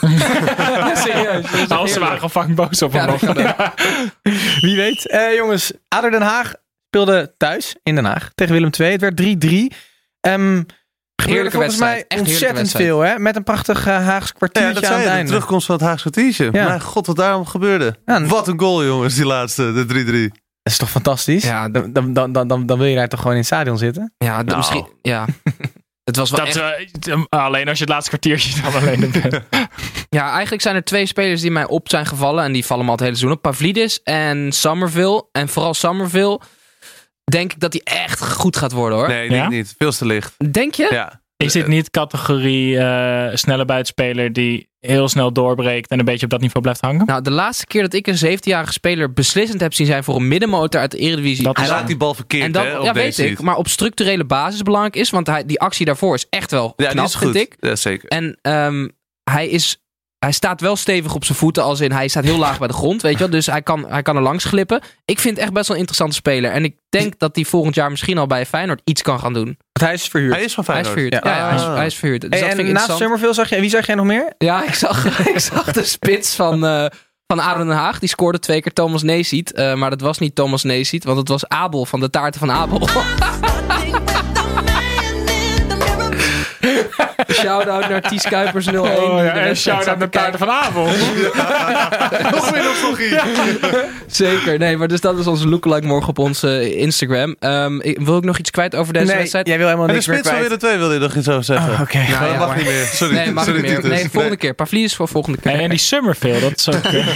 ja, serieus. echt Nou, ze waren fucking boos op Ja, hem. Ja. Wie weet. Eh, jongens, ADO Den Haag speelde thuis in Den Haag tegen Willem II. Het werd 3-3. Ehm, Gebeurde Heerlijke volgens mij wedstrijd. Echt heerlijke ontzettend veel, hè? Met een prachtig eh, Haags Ja, kwartiertje dat aan zei het je, de einde. terugkomst van het Haagse kwartiertje. Ja. Mijn god, wat daarom gebeurde. Ja, Wat een goal, jongens, die laatste, de 3-3. Dat is toch fantastisch? Ja, dan, dan, dan, dan, dan, wil je daar toch gewoon in het stadion zitten? Ja, Nou. misschien. Ja. Het was wel Dat, echt- eh, alleen als je het laatste kwartiertje dan alleen bent. Ja, eigenlijk zijn er twee spelers die mij op zijn gevallen. En die vallen me al het hele seizoen op. Pavlidis en Somerville. En vooral Somerville. Denk ik dat hij echt goed gaat worden hoor. Nee, niet, Ja? niet. Veel te licht. Denk je? Ja. Is dit niet categorie eh, snelle buitenspeler die heel snel doorbreekt en een beetje op dat niveau blijft hangen? Nou, de laatste keer dat ik een 17-jarige speler beslissend heb zien zijn voor een middenmotor uit de Eredivisie. Dat Hij raakt die bal verkeerd, en dat, hè, op ja, deze weet ik. Maar op structurele basis belangrijk is. Want hij, die actie daarvoor is echt wel Ja, knap, dit is goed. vind ik. Ja, zeker. En ehm, hij, is, hij staat wel stevig op zijn voeten. Als in, hij staat heel laag bij de grond, weet je wel. Dus hij kan, hij kan er langs glippen. Ik vind het echt best wel een interessante speler. En ik denk dat hij volgend jaar misschien al bij Feyenoord iets kan gaan doen. Want hij is verhuurd. Hij is van Hij is Feyenoord. verhuurd. Ja, Ja. hij, is, Ah. hij is verhuurd. Dus Hey, dat en vind ik naast. Summerville zag je... Wie zag jij nog meer? Ja, ik zag, ik zag de spits van, eh van Aaron Den Haag. Die scoorde twee keer Thomas Neesiet. Eh, maar dat was niet Thomas Neesiet, want het was Abel van de taarten van Abel. Shout-out naar Ties Kuipers 01. Oh, die ja, de en shout-out naar te Taarten van Avond. Nog meer nostalgie. Zeker, nee, maar dus dat is onze lookalike morgen op onze Instagram. Ehm, ik, wil ik nog iets kwijt over deze nee, wedstrijd? jij wil helemaal En de niks meer spits van kwijt. weer de twee wilde je nog iets over zeggen. Oh, Oké. Nou, Maar ja, dat mag maar- niet meer. Sorry. Nee, mag Sorry, niet meer. Nee, volgende keer. Pavlidis voor volgende keer. En, en die Summerfield, dat is ook... eh,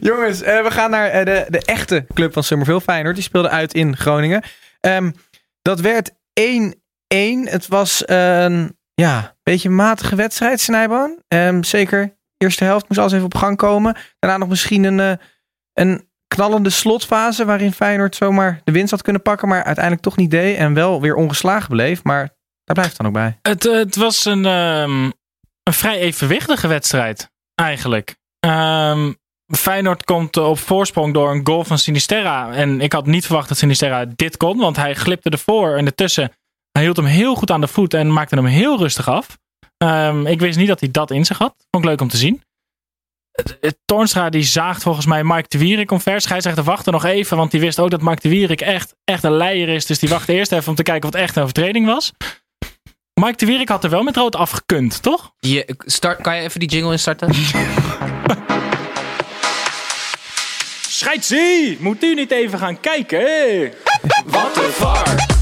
Jongens, eh, we gaan naar eh, de, de echte club van Summerville, Feyenoord. Die speelde uit in Groningen. Ehm, dat werd 1-1. Het was een ja, beetje matige wedstrijd, Snijboon. Ehm, zeker, eerste helft moest alles even op gang komen. Daarna nog misschien een, eh, een knallende slotfase... waarin Feyenoord zomaar de winst had kunnen pakken... maar uiteindelijk toch niet deed en wel weer ongeslagen bleef. Maar daar blijft het dan ook bij. Het, eh, het was een, ehm, een vrij evenwichtige wedstrijd, eigenlijk. Ehm, Feyenoord komt op voorsprong door een goal van Sinisterra. En ik had niet verwacht dat Sinisterra dit kon, want hij glipte ervoor en ertussen. Hij hield hem heel goed aan de voet en maakte hem heel rustig af. Ehm, ik wist niet dat hij dat in zich had. Vond ik leuk om te zien. Toornstra die zaagt volgens mij Mike de Wierik omver. Scheidsrechter wachtte nog even, want die wist ook dat Mike de Wierik echt, echt een leier is. Dus die wachtte eerst even om te kijken wat echt een overtreding was. Mike de Wierik had er wel met rood afgekund, toch? Je, start, kan je even die jingle instarten? Scheidsie! Moet u niet even gaan kijken? Wat een var!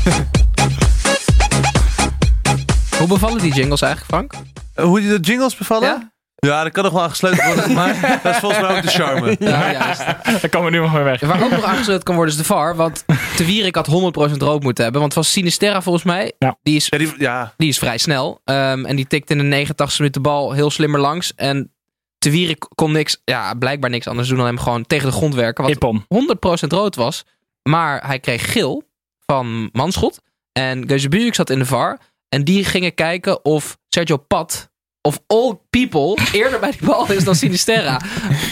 Hoe bevallen die jingles eigenlijk, Frank? Eh, Hoe die de jingles bevallen? Ja? Ja, dat kan nog wel aangesloten worden. maar dat is volgens mij ook de charme. Ja, juist. Daar komen we nu nog weer weg. Waar ook nog aangesloten kan worden is de VAR. Want de Wierik had 100% rood moeten hebben. Want was Sinisterra volgens mij. Ja. Die, is, Ja, die, ja. die is vrij snel. Ehm, en die tikt in de 89 minuut de bal heel slimmer langs. En de Wierik kon niks, ja, blijkbaar niks anders doen dan hem gewoon tegen de grond werken. Wat Ippon. 100% rood was. Maar hij kreeg geel van Manschot. En Geuze Buurk zat in de VAR. En die gingen kijken of Sergio Pat, of all people, eerder bij die bal is dan Sinisterra.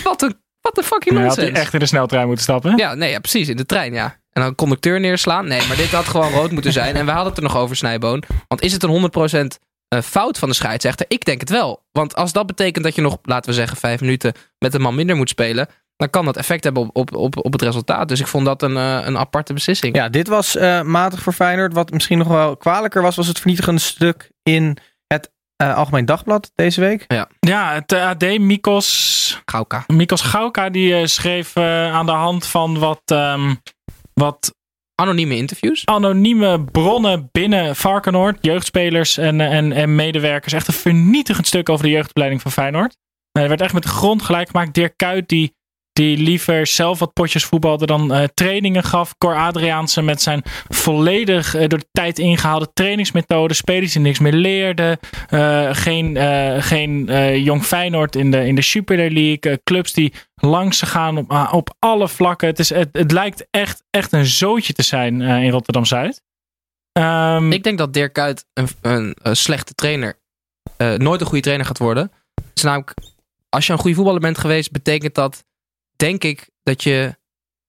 Wat een, wat een fucking Maar had nonsens. hij echt in de sneltrein moeten stappen? Ja, nee, ja, precies. In de trein, ja. En dan een conducteur neerslaan. Nee, maar dit had gewoon rood moeten zijn. En we hadden het er nog over, Snijboon. Want is het een 100% eh, fout van de scheidsrechter? Ik denk het wel. Want als dat betekent dat je nog, laten we zeggen, vijf minuten met een man minder moet spelen. Dan kan dat effect hebben op, op, op, op het resultaat. Dus ik vond dat een, eh, een aparte beslissing. Ja, dit was eh, matig voor Feyenoord. Wat misschien nog wel kwalijker was, was het vernietigende stuk in het eh, Algemeen Dagblad deze week. Ja, het eh, AD Mikos, Gauka. Mikos Gauka die eh, schreef aan de hand van wat, ehm, wat Anonieme interviews. anonieme bronnen binnen Varkenoord, jeugdspelers en, en, en medewerkers. Echt een vernietigend stuk over de jeugdopleiding van Feyenoord. Er werd echt met de grond gelijk gemaakt. Dirk Kuyt, die, die liever zelf wat potjes voetbalde dan eh, trainingen gaf. Cor Adriaanse met zijn volledig eh, door de tijd ingehaalde trainingsmethode. Spelers die niks meer leerden. Eh, geen geen jong Feyenoord in de, in de Super League. Clubs die langs gaan op, op alle vlakken. Het, is, het, het lijkt echt, echt een zootje te zijn in Rotterdam-Zuid. Ehm, Ik denk dat Dirk Kuyt een, een, slechte trainer, nooit een goede trainer gaat worden. Is namelijk, als je een goede voetballer bent geweest, betekent dat, denk ik, dat je,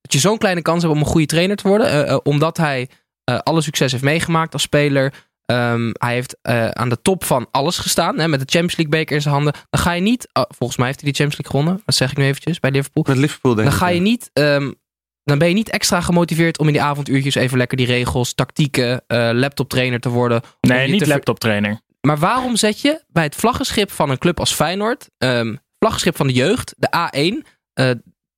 dat je zo'n kleine kans hebt om een goede trainer te worden. eh, eh, omdat hij eh, alle succes heeft meegemaakt als speler. Ehm, hij heeft eh, aan de top van alles gestaan, hè, met de Champions League beker in zijn handen. Dan ga je niet, oh, volgens mij heeft hij die Champions League gewonnen, dat zeg ik nu eventjes, bij Liverpool. Met Liverpool denk Dan ik. ga je ja. niet ehm, dan ben je niet extra gemotiveerd om in die avonduurtjes even lekker die regels, tactieken, eh laptoptrainer te worden. Nee, niet laptop trainer. Maar waarom zet je bij het vlaggenschip van een club als Feyenoord, ehm vlaggenschip van de jeugd, de A1, eh,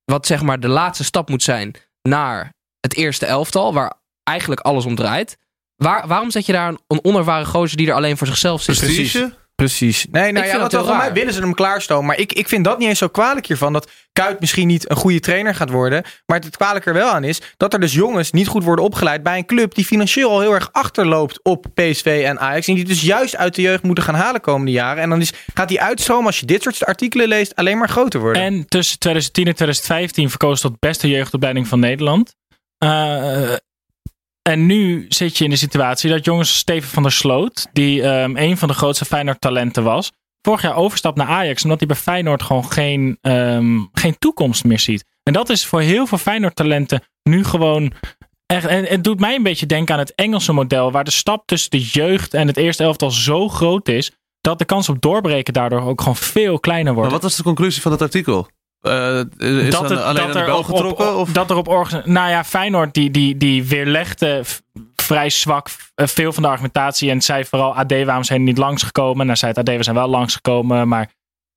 wat zeg maar de laatste stap moet zijn naar het eerste elftal, waar eigenlijk alles om draait. Waar, waarom zet je daar een, een onervaren gozer die er alleen voor zichzelf zit? Prestige? Precies. Nee, nou Ik ja, dat voor mij raar. willen ze hem klaarstomen. Maar ik, ik vind dat niet eens zo kwalijk hiervan. Dat Kuit misschien niet een goede trainer gaat worden. Maar het kwalijk er wel aan is dat er dus jongens niet goed worden opgeleid bij een club die financieel al heel erg achterloopt op PSV en Ajax. En die dus juist uit de jeugd moeten gaan halen komende jaren. En dan is, gaat die uitstroom, als je dit soort artikelen leest, alleen maar groter worden. En tussen 2010 en 2015 verkozen tot beste jeugdopleiding van Nederland. Eh, en nu zit je in de situatie dat jongens Steven van der Sloot, die ehm, een van de grootste Feyenoord talenten was, vorig jaar overstapt naar Ajax, omdat hij bij Feyenoord gewoon geen, ehm, geen toekomst meer ziet. En dat is voor heel veel Feyenoord talenten nu gewoon echt. En het doet mij een beetje denken aan het Engelse model, waar de stap tussen de jeugd en het eerste elftal zo groot is, dat de kans op doorbreken daardoor ook gewoon veel kleiner wordt. Maar wat was de conclusie van het artikel? Eh, is dat, dan het- alleen dat aan de er bel op, getrokken? op- of? dat er op Nou ja, Feyenoord die, die, die weerlegde vrij zwak eh, veel van de argumentatie. En zei vooral AD, waarom zijn niet langsgekomen? Nou zei het AD, we zijn wel langsgekomen. Maar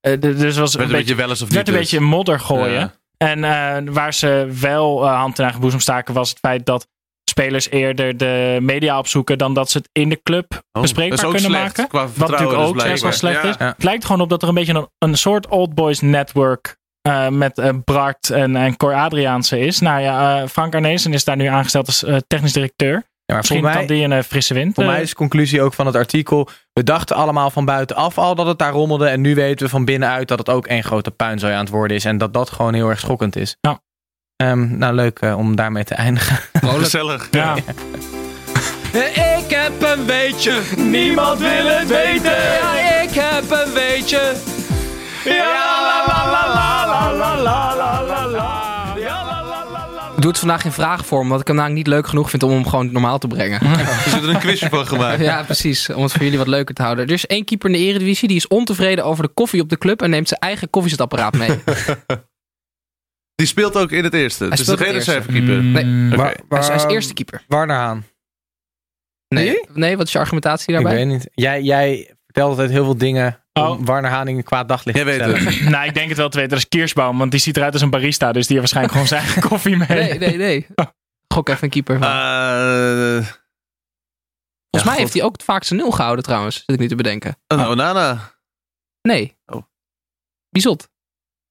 d- dus was werd een beetje wel eens of het werd niet een dus. beetje modder gooien. Ja. En waar ze wel hand in eigen boezem staken was het feit dat spelers eerder de media opzoeken dan dat ze het in de club Oh, bespreekbaar kunnen slecht, maken. Wat natuurlijk dus ook blijkbaar. slecht Ja. is. Het lijkt gewoon op dat er een beetje een, een soort old boys network eh, met eh, Bart en, en Cor Adriaanse is. Nou ja, eh, Frank Arnezen is daar nu aangesteld als eh, technisch directeur. Ja, maar Misschien mij, kan die een frisse wind. Voor mij is de conclusie ook van het artikel. We dachten allemaal van buitenaf al dat het daar rommelde. En nu weten we van binnenuit dat het ook één grote puinzooi aan het worden is. En dat dat gewoon heel erg schokkend is. Ja. Ehm, nou, leuk om daarmee te eindigen. Gezellig. ja. Ik heb een beetje, niemand wil het weten. Ja, ik heb een beetje. Ik doe het vandaag in vraagvorm, omdat ik hem namelijk niet leuk genoeg vind om hem gewoon normaal te brengen. Er zit er een quizje van gemaakt. Ja, precies. Om het voor jullie wat leuker te houden. Er is één keeper in de Eredivisie die is ontevreden over de koffie op de club en neemt zijn eigen koffiezetapparaat mee. Die speelt ook in het eerste. Hij dus speelt geen reservekeeper. Mm, Nee. Oké. Waar- Hij is, hij is waar- eerste keeper. Warner Haan. Nee, nee, wat is je argumentatie Ik daarbij? weet niet. Jij, jij vertelt altijd heel veel dingen Oh. Warner Haan in een kwaad daglicht Jij te weet het. nou, ik denk het wel te weten. Dat is Kirschbaum, want die ziet eruit als een barista. Dus die heeft waarschijnlijk gewoon zijn eigen koffie mee. Nee, nee, nee. Gok even een keeper. van. Eh, Volgens mij heeft hij ook het vaakste nul gehouden trouwens, zit ik nu te bedenken. een Onana. Nee. Oh. Bizot.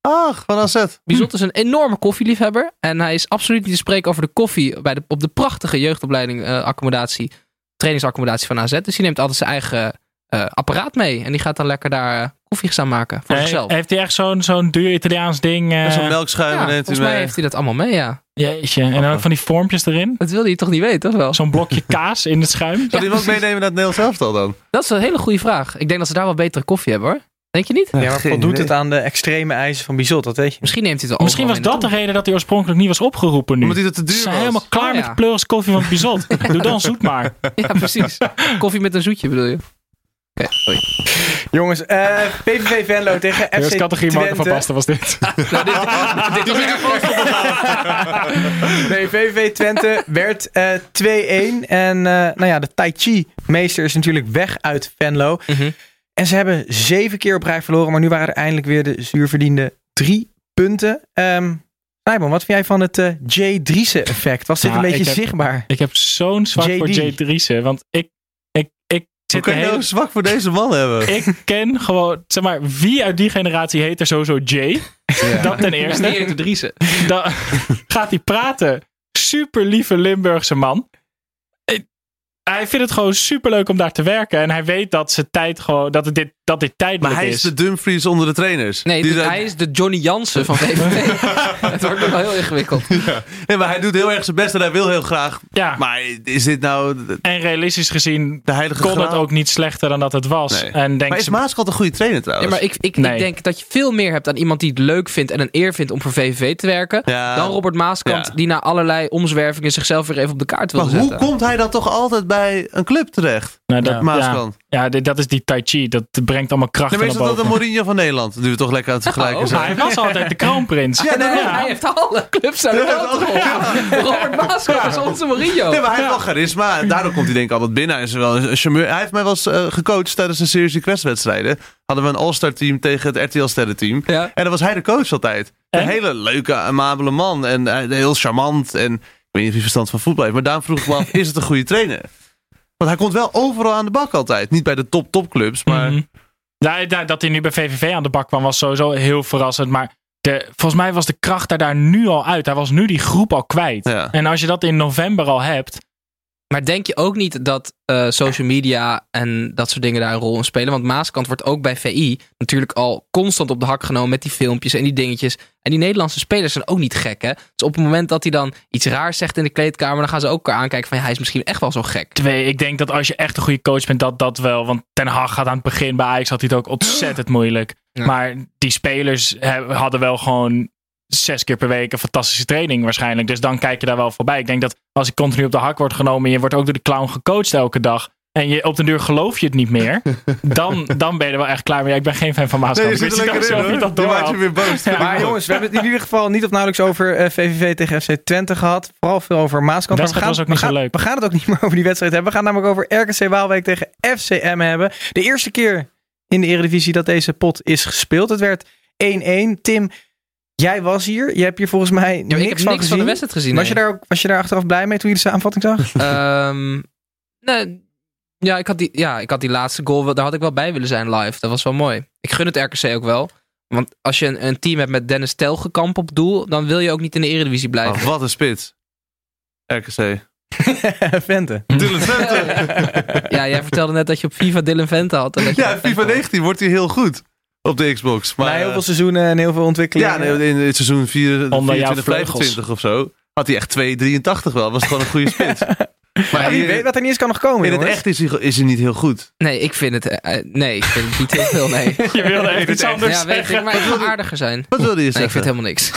Ach, van AZ. Bizot is een enorme koffieliefhebber. En hij is absoluut niet te spreken over de koffie bij de, op de prachtige jeugdopleiding eh, accommodatie, trainingsaccommodatie van AZ. Dus die neemt altijd zijn eigen eh, apparaat mee. En die gaat dan lekker daar eh, koffie staan maken voor Nee, zichzelf. heeft hij echt zo'n zo'n duur Italiaans ding? eh, En Zo'n melkschuim Ja, neemt hij volgens mij mee. heeft hij dat allemaal mee, ja. Jeetje. En dan ook van die vormpjes erin. Dat wilde je toch niet weten, toch wel? Zo'n blokje kaas in het schuim. Zou die hem ook meenemen naar het Nederlands elftal dan? Dat is een hele goede vraag. Ik denk dat ze daar wel betere koffie hebben, hoor. Denk je niet? Ja, maar voldoet het aan de extreme eisen van Bizot? Dat weet je. Misschien neemt hij het wel Misschien was dat de reden dat hij oorspronkelijk niet was opgeroepen nu. Omdat hij dat te duur Ze zijn was. helemaal klaar Oh, met de pleuris koffie van Bizot. Doe dan zoet maar. Ja, precies. koffie met een zoetje bedoel je? Sorry. Jongens, eh, PVV Venlo tegen FC Eerst categorie Marco van Twente. Basten was dit. Nou, dit, dit was echt Nee, VVV Twente werd eh 2-1. En eh, nou ja, de Tai Chi meester is natuurlijk weg uit Venlo. Mhm. En ze hebben zeven keer op rij verloren. Maar nu waren er eindelijk weer de zuurverdiende drie punten. Ehm Nijman, wat vind jij van het eh, J. Driessen effect? Was dit Nou, een beetje ik heb- zichtbaar? Ik heb zo'n zwak voor. Jay Driessen. Want ik Hoe je nou hele- zwak voor deze man hebben? Ik ken gewoon, zeg maar, wie uit die generatie heet er sowieso Jay? Dat ten eerste. Die heet de Driessen. Dan gaat hij praten. Super lieve Limburgse man. Hij vindt het gewoon super leuk om daar te werken. En hij weet dat, ze tijd gewoon, dat, het dit, dat dit tijdelijk Maar hij is is. de Dumfries onder de trainers. Nee, Die de- zijn- hij is de Johnny Jansen van VVV. het wordt nog wel heel ingewikkeld. Nee, maar hij doet heel erg zijn best en hij wil heel graag. Ja, Maar is dit nou en realistisch gezien de heilige kon het ook niet slechter dan dat het was. Nee. En denk Maar is ze, Maaskant een goede trainer Ja, trouwens? maar ik, ik, Nee. ik denk dat je veel meer hebt aan iemand die het leuk vindt en een eer vindt om voor VVV te werken. Ja. Dan Robert Maaskant, Ja. die na allerlei omzwervingen zichzelf weer even op de kaart wil Maar zetten. hoe komt hij dan toch altijd bij een club terecht? Nou, dat, ja, Maaskant. ja, dit- dat is die Tai Chi. Dat brengt allemaal kracht Nee, maar is naar dat dat boven. de Mourinho van Nederland? Nu we toch lekker aan het vergelijken Oh. Hij was altijd de kroonprins. Ja, nee, Hij heeft alle clubs de geholpen. Robert Maaskant is onze Mourinho. Nee, maar hij heeft wel charisma. En daardoor komt hij denk ik altijd binnen. Hij is wel een charmeur. Hij heeft mij wel eens eh, gecoacht tijdens een series request wedstrijden. Hadden we een All-Star team tegen het RTL Sterren team. Ja. En dan was hij de coach altijd. Een En? hele leuke, amabele man. En eh, heel charmant. En ik weet niet of hij verstand van voetbal heeft. Maar daarom vroeg ik me af, is het een goede trainer? Want hij komt wel overal aan de bak altijd. Niet bij de top topclubs, maar... Mhm. Ja, da- dat hij nu bij VVV aan de bak kwam was sowieso heel verrassend. Maar de, volgens mij was de kracht er daar nu al uit. Hij was nu die groep al kwijt. Ja. En als je dat in november al hebt. Maar denk je ook niet dat eh, social media en dat soort dingen daar een rol in spelen? Want Maaskant wordt ook bij VI natuurlijk al constant op de hak genomen met die filmpjes en die dingetjes. En die Nederlandse spelers zijn ook niet gek, hè? Dus op het moment dat hij dan iets raars zegt in de kleedkamer, dan gaan ze ook elkaar aankijken van ja, hij is misschien echt wel zo gek. Twee, ik denk dat als je echt een goede coach bent, dat dat wel. Want Ten Hag gaat aan het begin bij Ajax had hij het ook ontzettend moeilijk. Ja. Maar die spelers hadden wel gewoon zes keer per week een fantastische training waarschijnlijk. Dus dan kijk je daar wel voorbij. Ik denk dat als ik continu op de hak wordt genomen en je wordt ook door de clown gecoacht elke dag. En je, op den duur geloof je het niet meer. dan, dan ben je er wel echt klaar mee. Ja, ik ben geen fan van Nee, Maaskant. je Ik zit er lekker in, hoor. dat maakt je weer boos. Ja, Maar jongens, we hebben het in ieder geval niet of nauwelijks over eh, VVV tegen FC Twente gehad. Vooral veel over wedstrijd gaan, was ook niet zo leuk. We gaan het ook niet meer over die wedstrijd hebben. We gaan namelijk over RKC Waalwijk tegen FCM hebben. De eerste keer in de Eredivisie dat deze pot is gespeeld. Het werd 1-1. Tim, jij was hier. Je hebt hier volgens mij Ja, niks, ik heb van niks gezien. van de wedstrijd gezien. was, je daar ook, was je daar achteraf blij mee toen je de samenvatting zag? Ehm, nee, ja, ik had die, ja, ik had die laatste goal, daar had ik wel bij willen zijn live. Dat was wel mooi. Ik gun het RKC ook wel. Want als je een, een team hebt met Dennis Telgekamp op doel, dan wil je ook niet in de Eredivisie blijven. Oh, wat een spits. RKC. Vente. Dylan Vente. Ja, jij vertelde net dat je op FIFA Dylan Vente had. En dat je Ja, FIFA 19 wordt hij heel goed. Op de Xbox. Maar, Na heel eh, veel seizoenen en heel veel ontwikkelingen. Ja, nee, in het seizoen 4, Onder jouw 24, vleugels. 25 of zo. Had hij echt 2,83 wel. Was gewoon een goede spits. maar Ja, wie hier- weet wat er niet eens kan nog komen, in het jongens. echt is hij, is hij niet heel goed. Nee, ik vind het, eh, nee, ik vind het niet heel veel, nee. Je wilde echt iets anders Ja, weet ik, maar ik wil aardiger zijn. Wat wilde je Nee, ik zeggen? vind helemaal niks.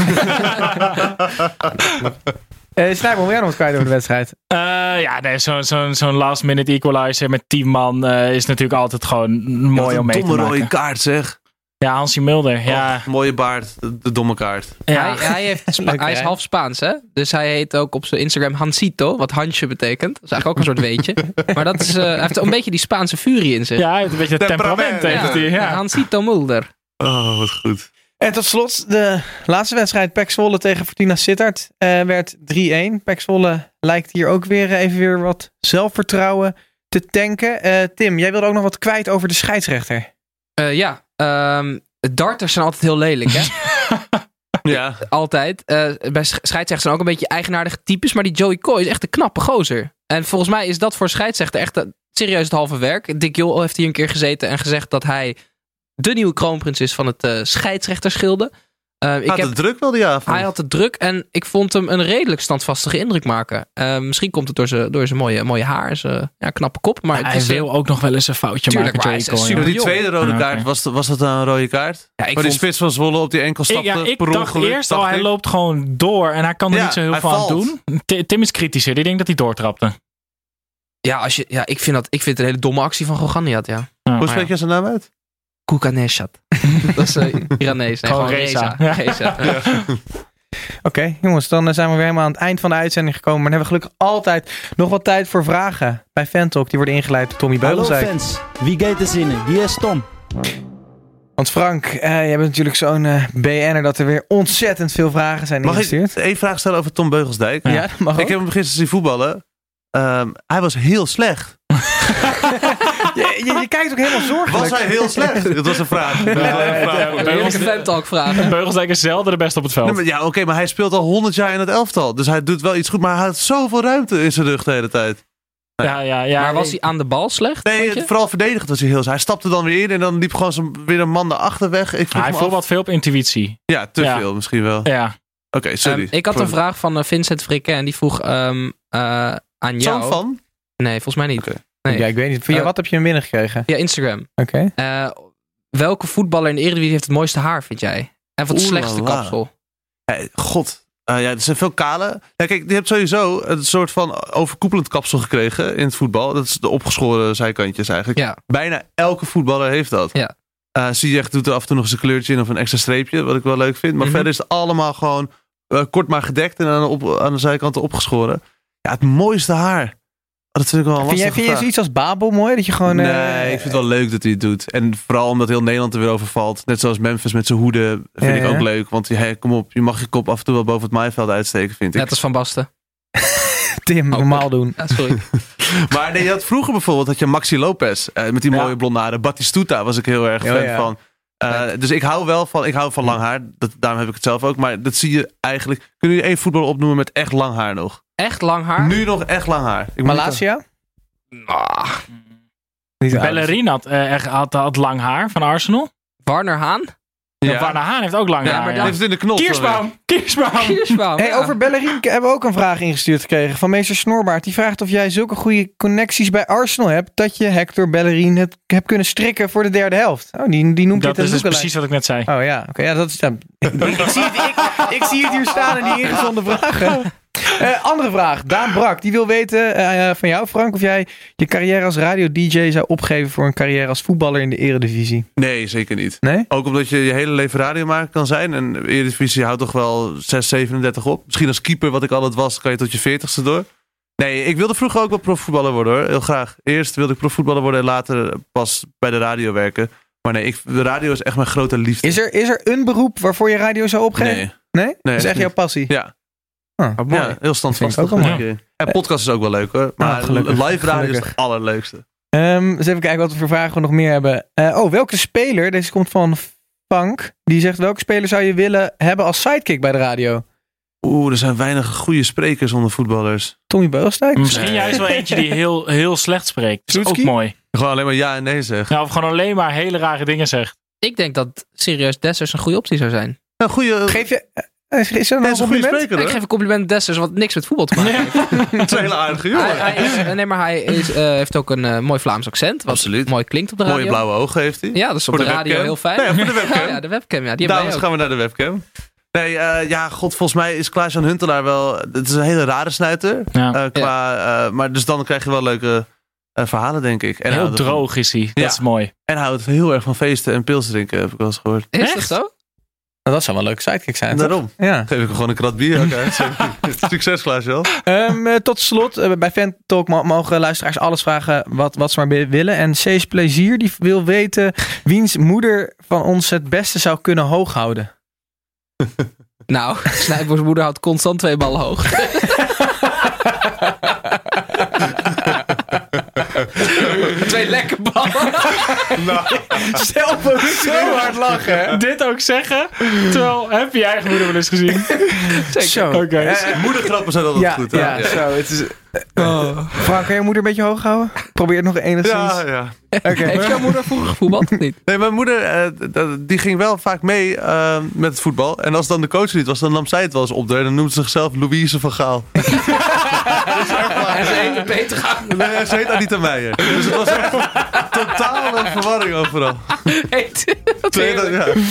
Eh Snijboom, wil jij nog wat kwijt over de wedstrijd? Eh, ja, nee, zo'n zo, zo'n last minute equalizer met 10 man eh, is natuurlijk altijd gewoon mooi om mee te domme rode maken. kaart zeg. Ja, Hansie Mulder. Ja, Och, mooie baard. De, domme kaart. ja. Hij, hij, heeft Spa- hij is half Spaans, hè? Dus hij heet ook op zijn Instagram Hansito, wat Hansje betekent. Dat is eigenlijk ook een soort weetje. Maar dat is, eh, hij heeft een beetje die Spaanse furie in zich. ja, hij heeft een beetje het temperament. Temperament, heeft hij, ja. Hansito Mulder. Oh, wat goed. En tot slot, de laatste wedstrijd, Pek Zwolle tegen Fortuna Sittard, eh, werd 3-1. Pek Zwolle lijkt hier ook weer even weer wat zelfvertrouwen te tanken. Eh, Tim, jij wilde ook nog wat kwijt over de scheidsrechter. Eh, ja, ehm, darters zijn altijd heel lelijk, hè? Ja. altijd. Eh, bij sch- scheidsrechters zijn ook een beetje eigenaardige types, maar die Joey Coy is echt een knappe gozer. En volgens mij is dat voor scheidsrechter echt serieus het halve werk. Dick Jol heeft hier een keer gezeten en gezegd dat hij de nieuwe kroonprins is van het eh scheidsrechterschilde. Eh, ik Had heb, het druk wel die avond. hij had het druk en ik vond hem een redelijk standvastige indruk maken. Eh, misschien komt het door zijn, door zijn mooie, mooie haar, zijn ja, knappe kop. Maar het hij is, wil ook nog wel eens een foutje Tuurlijk, maken. maar super die tweede rode Ah, kaart, was, was dat een rode kaart? ja, ik Waar die vond, spits van Zwolle op die enkel Ik, stapte. ja, ik per dacht eerst al, hij ik. loopt gewoon door en hij kan er Ja, niet zo heel veel aan doen. Ti- Tim is kritischer, die denkt dat hij doortrapte. ja, als je, ja, ik, vind dat, ik vind het een hele domme actie van Goganiat, ja. Hoe Maar spreek je zijn naam uit? Kukaneshat. dat is uh, Iranees. Nee, Gewoon gewoon Reza. Reza. Ja. Oké, jongens, dan eh, zijn we weer helemaal aan het eind van de uitzending gekomen. Maar dan hebben we gelukkig altijd nog wat tijd voor vragen bij Fantalk. Die worden ingeleid door Tommy Hallo Beugelsdijk. fans, wie gaat er zinnen? Hier is Tom. Want Frank, eh, je bent natuurlijk zo'n eh BN'er dat er weer ontzettend veel vragen zijn Mag ik ingestuurd. één vraag stellen over Tom Beugelsdijk? Ja, dat mag Ik ook. heb hem gisteren zien voetballen. Ehm, hij was heel slecht. je, je, je kijkt ook helemaal zorgelijk. Was hij heel slecht? Dat was een vraag. Dat was een vraag. Beugelsdijk is zelden de beste op het veld. Nee, maar ja, oké, maar hij speelt al 100 jaar in het elftal. Dus hij doet wel iets goed. Maar hij had zoveel ruimte in zijn rug de hele tijd. ja, ja, ja, maar was hij aan de bal slecht? Nee, vooral verdedigend was hij heel Hij stapte dan weer in en dan liep gewoon weer een man daarachter weg. Ik hij voelt wat veel op intuïtie. Ja, te Ja. veel misschien wel. Ja. Oké, sorry. Ehm, ik had een vraag van eh, Vincent Frikke en die vroeg ehm, eh, aan jou. Van? Nee, volgens mij niet. Oké. Nee. Ja, ik weet niet. Via Eh, wat heb je hem binnengekregen? Ja, Instagram. Oké. Eh, welke voetballer in de Eredivisie heeft het mooiste haar, vind jij? En wat het slechtste kapsel? Hey, God. Eh, ja, er zijn veel kale. Ja, kijk, je hebt sowieso een soort van overkoepelend kapsel gekregen in het voetbal. Dat is de opgeschoren zijkantjes eigenlijk. Ja. Bijna elke voetballer heeft dat. Ja. Eh Ziyech doet er af en toe nog eens een kleurtje in of een extra streepje, wat ik wel leuk vind. Maar Mhm. verder is het allemaal gewoon kort maar gedekt en aan de, op, aan de zijkanten opgeschoren. Ja, het mooiste haar. Oh, dat vind wel jij, jij vraag. zoiets als Babel mooi? Dat je gewoon... eh, Nee, ik vind het wel leuk dat hij het doet. En vooral omdat heel Nederland er weer over valt. Net zoals Memphis met zijn hoeden vind Ja, ik ook ja. leuk. Want hey, kom op, je mag je kop af en toe wel boven het maaiveld uitsteken, vind ik. Net als Van Basten. Tim, normaal doen. Ja, sorry. Maar nee, je had vroeger bijvoorbeeld had je Maxi Lopez eh, met die Ja. mooie blonde haren. Batistuta was ik heel erg Oh, fan ja. van. Eh, dus ik hou wel van, ik hou van lang haar. Dat, daarom heb ik het zelf ook. Maar dat zie je eigenlijk. Kunnen jullie één voetballer opnoemen met echt lang haar nog? Echt lang haar. Nu nog echt lang haar. Ik Malasia? Ah, Niet oud. Bellerin had, eh, echt- had, had lang haar van Arsenal. Warner Haan. Ja. Warner Haan heeft ook lang Ja, haar. maar ja. dan- Heeft het in de knop. Kiersbaum. Kiersbaum. Kiersbaum. Hey, ja. over Bellerin hebben we ook een vraag ingestuurd gekregen van meester Snorbaard. Die vraagt of jij zulke goede connecties bij Arsenal hebt dat je Hector Bellerin hebt, hebt kunnen strikken voor de derde helft. Oh, die, die noemt Dat dit is een dus precies wat ik net zei. Oh ja, oké. ja, dat is, ja, ik, ik, zie het, ik, ik zie het hier staan in die ingezonden vragen. Eh, andere vraag. Daan Brak, die wil weten eh, van jou, Frank, of jij je carrière als radio-dj zou opgeven voor een carrière als voetballer in de eredivisie. Nee, zeker niet. Nee? Ook omdat je je hele leven radiomaker kan zijn. En de Eredivisie houdt toch wel 6, 37 op. Misschien als keeper, wat ik altijd was, kan je tot je 40ste door. Nee, ik wilde vroeger ook wel profvoetballer worden hoor. Heel graag. Eerst wilde ik profvoetballer worden en later pas bij de radio werken. Maar nee, ik, de radio is echt mijn grote liefde. Is er, is er een beroep waarvoor je radio zou opgeven? Nee. Nee? dat is echt jouw passie? Ja, Ah, mooi. ja, heel standvastig. Ook ik. En podcast is ook wel leuk hoor. Maar Ah, gelukkig, live radio is het allerleukste. Ehm, eens even kijken wat we voor vragen we nog meer hebben. Eh, oh, welke speler, deze komt van Frank, die zegt welke speler zou je willen hebben als sidekick bij de radio? Oeh, er zijn weinig goede sprekers onder voetballers. Tommy Beulstijk? Misschien Nee. juist wel eentje die heel, heel slecht spreekt. Dat is ook mooi. Gewoon alleen maar ja en nee zeggen. Ja, of gewoon alleen maar hele rare dingen zegt. Ik denk dat serieus Dessers een goede optie zou zijn. Een goede, Geef je... Is, is er een is een goede Ik geef een compliment Dessers wat niks met voetbal te maken heeft. Het is een hele aardige jongen. Hij, hij is, eh, nee, maar hij is, eh, heeft ook een eh, mooi Vlaams accent. Wat Absoluut. mooi klinkt op de radio. Mooie blauwe ogen heeft hij. Ja, dat is op de, de radio webcam. heel fijn. Nee, voor de webcam. ja, de webcam. Ja, die hebben Dames, gaan we naar de webcam. Nee, eh, ja, god, volgens mij is Klaas-Jan Huntelaar wel... Het is een hele rare snuiter. Ja. Eh, qua, maar dus dan krijg je wel leuke eh, verhalen, denk ik. En heel droog is hij. Ja. Dat is mooi. En hij houdt heel erg van feesten en pils drinken, heb ik wel eens gehoord. Is Echt? dat zo? Nou, dat zou wel een leuke sidekick zijn, toch? Daarom. Ja. Geef ik hem gewoon een krat bier uit. Succes, Klaas-Jan. Ehm, eh, tot slot, eh, bij Fan Talk mo- mogen luisteraars alles vragen wat, wat ze maar willen. En Cees Plezier die wil weten wiens moeder van ons het beste zou kunnen hoog houden. Nou, Snijboers moeder houdt constant twee ballen hoog. Twee lekke ballen. Zelf ook zo hard lachen, hè? Dit ook zeggen, terwijl heb je je eigen moeder wel eens gezien. Zo. Oké. Eh, Moedergrappen zijn altijd ja, goed. hè? ja, ja. zo. Het is, eh, Frank, kan je moeder een beetje hoog houden? Probeer het nog enigszins. Ja, ja. Oké. Heeft jouw moeder vroeger gevoetbald of niet? Nee, mijn moeder eh, die ging wel vaak mee eh, met het voetbal. En als dan de coach niet was, dan nam zij het wel eens op. En dan noemde ze zichzelf Louise van Gaal. En ze beter gaan. Nee, ze heet Anita Meijer. Dus het was echt totale verwarring overal. Twee- heerlijk. ja.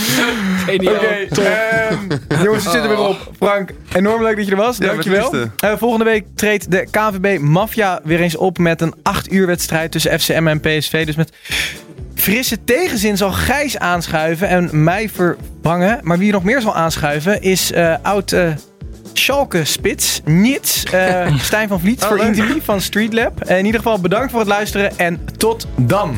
Geniaal. Oké, ehm, jongens, we zitten weer op. Frank, enorm leuk dat je er was. Ja, Dankjewel. Eh, volgende week treedt de KNVB Mafia weer eens op met een 8 uur wedstrijd tussen FCM en PSV. Dus met frisse tegenzin zal Gijs aanschuiven en mij vervangen. Maar wie nog meer zal aanschuiven is eh, oud eh Schalke spits Nits eh, Stijn van Vliet Oh, voor leuk. Interview van Street Lab. Eh, in ieder geval bedankt voor het luisteren en tot dan.